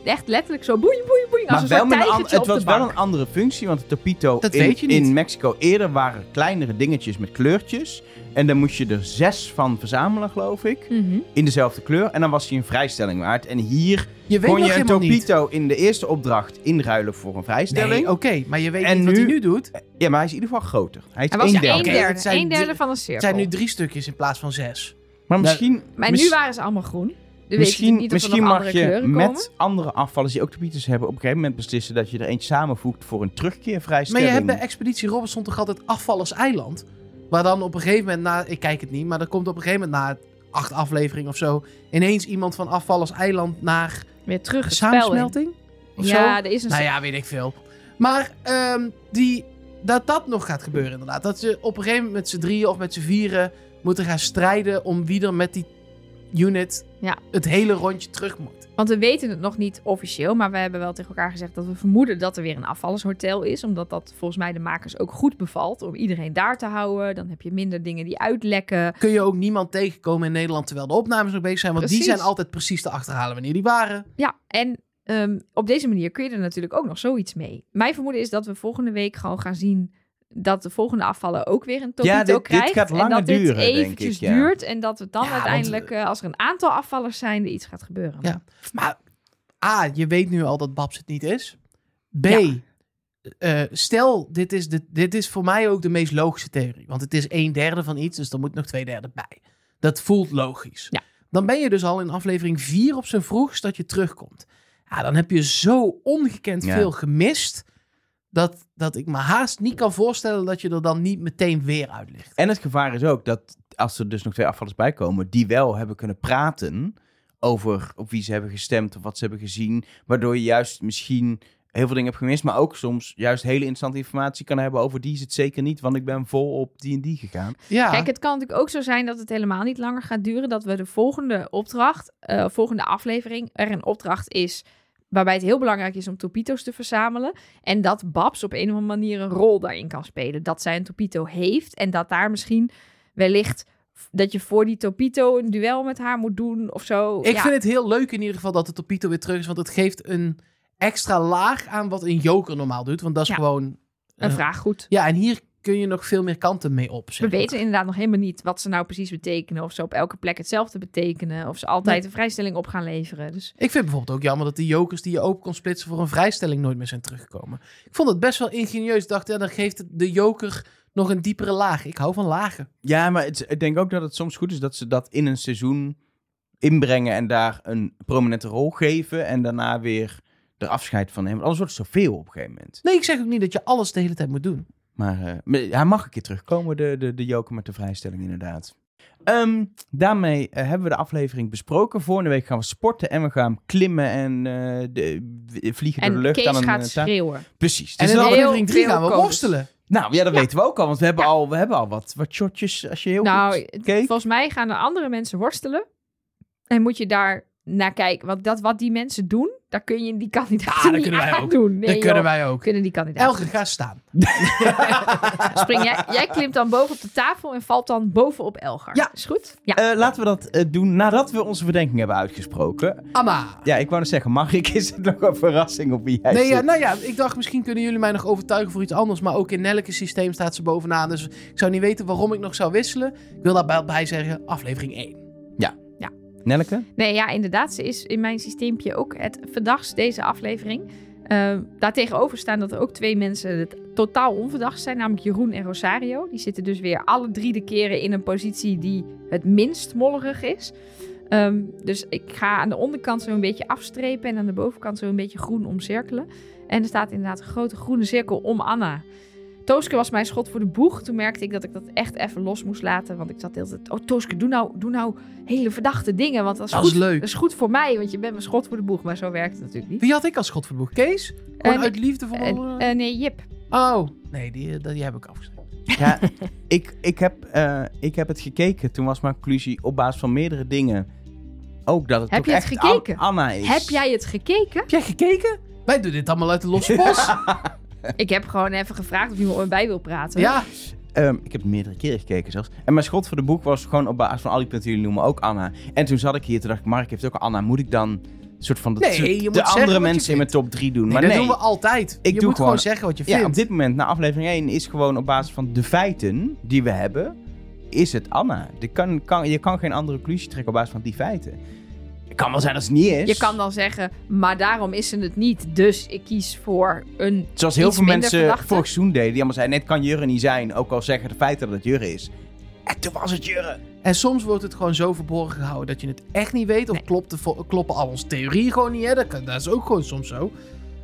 Echt letterlijk zo boeien, boeien. Als Maar een wel soort met een het was wel een andere functie, want de Topito Dat in, in Mexico eerder waren kleinere dingetjes met kleurtjes. En dan moest je er zes van verzamelen, geloof ik. Mhm. In dezelfde kleur. En dan was hij een vrijstelling waard. En hier je kon je een niet. Topito in de eerste opdracht inruilen voor een vrijstelling. Nee, oké, maar je weet En niet wat hij nu doet. Ja, maar hij is in ieder geval groter. Hij is Hij was een derde. oké, derde, het zijn een derde van een Het cirkel. zijn nu drie stukjes in plaats van zes. Maar misschien, Maar nu waren ze allemaal groen. Misschien, weten niet of er misschien nog mag je met komen. andere afvallers die ook Topitos hebben... op een gegeven moment beslissen dat je er eentje samenvoegt voor een Maar terugkeervrijstelling. je hebt bij Expeditie Robinson toch altijd Afvallers Eiland? Waar dan op een gegeven moment na... Ik kijk het niet, maar er komt op een gegeven moment na acht afleveringen of zo... ineens iemand van Afvallers Eiland naar Weer terug samensmelting? Of Ja, zo? er is een Nou ja, weet ik veel. Maar ehm, die, dat dat nog gaat gebeuren inderdaad. Dat ze op een gegeven moment met z'n drieën of met z'n vieren... moeten gaan strijden om wie er met die unit... Ja. het hele rondje terug moet. Want we weten het nog niet officieel, maar we hebben wel tegen elkaar gezegd dat we vermoeden dat er weer een afvallershotel is. Omdat dat volgens mij de makers ook goed bevalt om iedereen daar te houden. Dan heb je minder dingen die uitlekken. Kun je ook niemand tegenkomen in Nederland terwijl de opnames nog bezig zijn. Want die zijn altijd precies te achterhalen wanneer die waren. Ja, en ehm, op deze manier kun je er natuurlijk ook nog zoiets mee. Mijn vermoeden is dat we volgende week gewoon gaan zien dat de volgende afvallen ook weer een topito Ja, dit- dit krijgt. gaat en langer dat dit duren, eventjes ik, ja. duurt en dat het dan Ja, want, uiteindelijk, eh, als er een aantal afvallers zijn, er iets gaat gebeuren. Ja. Maar A, je weet nu al dat Babs het niet is. B, Ja. eh, stel, dit is, de, dit is voor mij ook de meest logische theorie. Want het is een derde van iets, dus er moet nog twee derde bij. Dat voelt logisch. Ja. Dan ben je dus al in aflevering 4 op zijn vroegst dat je terugkomt. Ja, dan heb je zo ongekend Ja. veel gemist. Dat, dat ik me haast niet kan voorstellen dat je er dan niet meteen weer uit ligt. En het gevaar is ook dat als er dus nog twee afvallers bij komen, die wel hebben kunnen praten over op wie ze hebben gestemd of wat ze hebben gezien, waardoor je juist misschien heel veel dingen hebt gemist, maar ook soms juist hele interessante informatie kan hebben over die is het zeker niet, want ik ben vol op die en die gegaan. Ja, Kijk, het kan natuurlijk ook zo zijn dat het helemaal niet langer gaat duren. Dat we de volgende opdracht, eh, volgende aflevering, er een opdracht is waarbij het heel belangrijk is om topito's te verzamelen. En dat Babs op een of andere manier een rol daarin kan spelen. Dat zij een topito heeft en dat daar misschien wellicht dat je voor die topito een duel met haar moet doen of zo. Ik Ja, vind het heel leuk in ieder geval dat de Topito weer terug is. Want het geeft een extra laag aan wat een joker normaal doet. Want dat is Ja. gewoon... een eh, vraag goed. Ja, en hier kun je nog veel meer kanten mee op. zeg We maar. weten inderdaad nog helemaal niet wat ze nou precies betekenen. Of ze op elke plek hetzelfde betekenen. Of ze altijd Nee. een vrijstelling op gaan leveren. Dus Ik vind bijvoorbeeld ook jammer dat die jokers die je open kon splitsen voor een vrijstelling nooit meer zijn teruggekomen. Ik vond het best wel ingenieus. Ik dacht, ja, dan geeft het de joker nog een diepere laag. Ik hou van lagen. Ja, maar het, ik denk ook dat het soms goed is dat ze dat in een seizoen inbrengen en daar een prominente rol geven en daarna weer er afscheid van nemen. Anders wordt het zoveel op een gegeven moment. Nee, ik zeg ook niet dat je alles de hele tijd moet doen. Maar eh, hij mag een keer terugkomen, de, de, de joker met de vrijstelling inderdaad. Ehm, daarmee eh, hebben we de aflevering besproken. Volgende week gaan we sporten en we gaan klimmen en eh, de, vliegen door de en lucht. Kees aan een, gaat taak. schreeuwen. Precies. En Dus in dan- heel aflevering 3 veel gaan we kokers. worstelen. nou ja, dat Ja. weten we ook al, want we hebben, Ja. al, we hebben al wat, wat shotjes als je heel Nou, goed keek. volgens mij gaan er andere mensen worstelen. En moet je daar naar kijken. Want dat wat die mensen doen, daar kun je die kandidaten Ja, dat niet kunnen wij aan ook. doen. Nee, dat kunnen joh. wij ook. Kunnen die kandidaten Elke niet. ga staan. Spring jij, jij klimt dan boven op de tafel en valt dan bovenop Elgar. Ja. Is goed? Ja. Eh, laten we dat eh, doen nadat we onze verdenking hebben uitgesproken. Anna. Ja, ik wou net zeggen, mag ik? Is het nog een verrassing op wie jij Nee, zit? ja, nou ja, ik dacht misschien kunnen jullie mij nog overtuigen voor iets anders. Maar ook in Nelke's systeem staat ze bovenaan. Dus ik zou niet weten waarom ik nog zou wisselen. Ik wil daarbij bij zeggen, aflevering 1. Nelke? Nee, ja, inderdaad. Ze is in mijn systeempje ook het verdachtst deze aflevering. Uh, daartegenover staan dat er ook twee mensen het totaal onverdacht zijn, namelijk Jeroen en Rosario. Die zitten dus weer alle drie de keren in een positie die het minst mollerig is. Um, dus ik ga aan de onderkant zo een beetje afstrepen en aan de bovenkant zo een beetje groen omcirkelen. En er staat inderdaad een grote groene cirkel om Anna. Tooske was mijn schot voor de boeg. Toen merkte ik dat ik dat echt even los moest laten. Want ik zat de hele tijd... Oh, Tooske, doe nou, doe nou hele verdachte dingen. Want dat is, Dat goed, is leuk. Dat is goed voor mij, want je bent mijn schot voor de boeg. Maar zo werkt het natuurlijk niet. Wie had ik als schot voor de boeg? Kees? Gewoon Eh, uit liefde voor... Eh, eh, nee, Jip. oh, nee, die, die heb ik afgeschreven. Ja, ik, ik, heb, eh, ik heb het gekeken. Toen was mijn conclusie op basis van meerdere dingen ook dat het Heb toch je het echt gekeken? An- Anna is. Heb jij het gekeken? Heb jij gekeken? Wij doen dit allemaal uit de losse bos. Ik heb gewoon even gevraagd of iemand met mij wil praten. ja, Ehm, ik heb het meerdere keren gekeken zelfs. En mijn schot voor de boek was gewoon op basis van al die punten die jullie noemen ook Anna. En toen zat ik hier, toen dacht ik, Mark heeft ook Anna. Moet ik dan een soort van de, Nee, soort- de andere mensen in mijn top 3 doen? nee, maar dat nee, doen we altijd. Ik je doe moet gewoon gewoon- zeggen wat je ja, vindt. op dit moment, na aflevering 1, is gewoon op basis van de feiten die we hebben, is het Anna. Je kan, kan, je kan geen andere conclusie trekken op basis van die feiten. Het kan wel zijn dat het niet is. Je kan dan zeggen, maar daarom is ze het niet. Dus ik kies voor een Zoals heel iets veel mensen verdachte. vorig seizoen deden, die allemaal zeiden, net kan Jurre niet zijn, ook al zeggen de feiten dat het Jurre is. En toen was het Jurre. En soms wordt het gewoon zo verborgen gehouden dat je het echt niet weet. Of Nee. klopt de kloppen al onze theorieën gewoon niet. Hè? Dat, kan- dat is ook gewoon soms zo.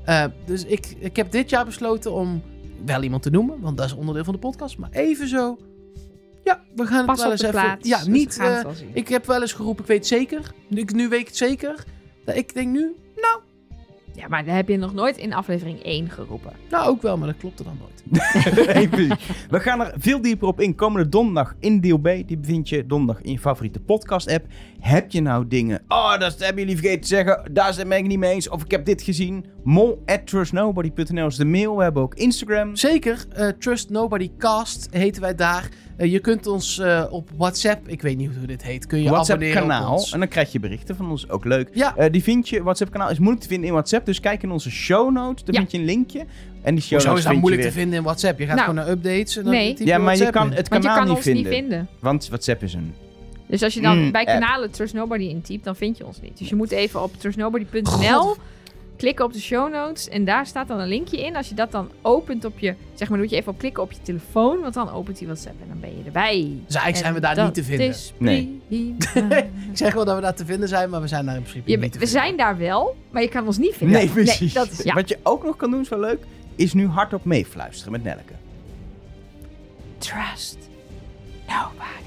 Eh, dus ik, ik heb dit jaar besloten om wel iemand te noemen. Want dat is onderdeel van de podcast. Maar even zo. Ja, we gaan het wel op eens de even... plaats. Ja, Dus niet... eh, ik heb wel eens geroepen, ik weet het zeker. Nu, nu weet ik het zeker. Ik denk nu, nou, Ja, maar dat heb je nog nooit in aflevering 1 geroepen. nou ook wel, maar dat klopte dan nooit. We gaan er veel dieper op in. Komende donderdag in deel B. Die bevind je donderdag in je favoriete podcast-app. Heb je nou dingen... Oh, dat hebben jullie vergeten te zeggen. Daar ben ik het niet mee eens. Of ik heb dit gezien. Mol at trustnobody.nl is de mail. We hebben ook Instagram. Zeker, eh, Trust Nobody Cast heten wij daar. Eh, je kunt ons eh, op WhatsApp, ik weet niet hoe dit heet, kun je WhatsApp abonneren op kanaal. ons. En dan krijg je berichten van ons. Ook leuk. Ja, Eh, die vind je, WhatsApp kanaal is moeilijk te vinden in WhatsApp. Dus kijk in onze show notes. Daar Ja. vind je een linkje. En die show Hoezo is dat moeilijk te vinden in WhatsApp? Je gaat Nou, gewoon naar updates en dan nee. Ja, maar je kan in. het kanaal kan niet vinden. niet vinden. Want WhatsApp is een... Dus als je dan Mm, bij app. kanalen Trust Nobody intypt, dan vind je ons niet. Dus je moet even op trustnobody.nl God. Klikken op de show notes. En daar staat dan een linkje in. Als je dat dan opent op je... Zeg maar, moet je even op klikken op je telefoon. Want dan opent hij WhatsApp en dan ben je erbij. Dus eigenlijk zijn we daar niet te vinden. is Nee. Ik zeg wel dat we daar te vinden zijn, maar we zijn daar in principe Je- niet te we vinden. zijn daar wel, maar je kan ons niet vinden. Nee, precies. dat is, ja. Wat je ook nog kan doen, wel leuk, is nu hardop meefluisteren met Nelleke. Trust nobody.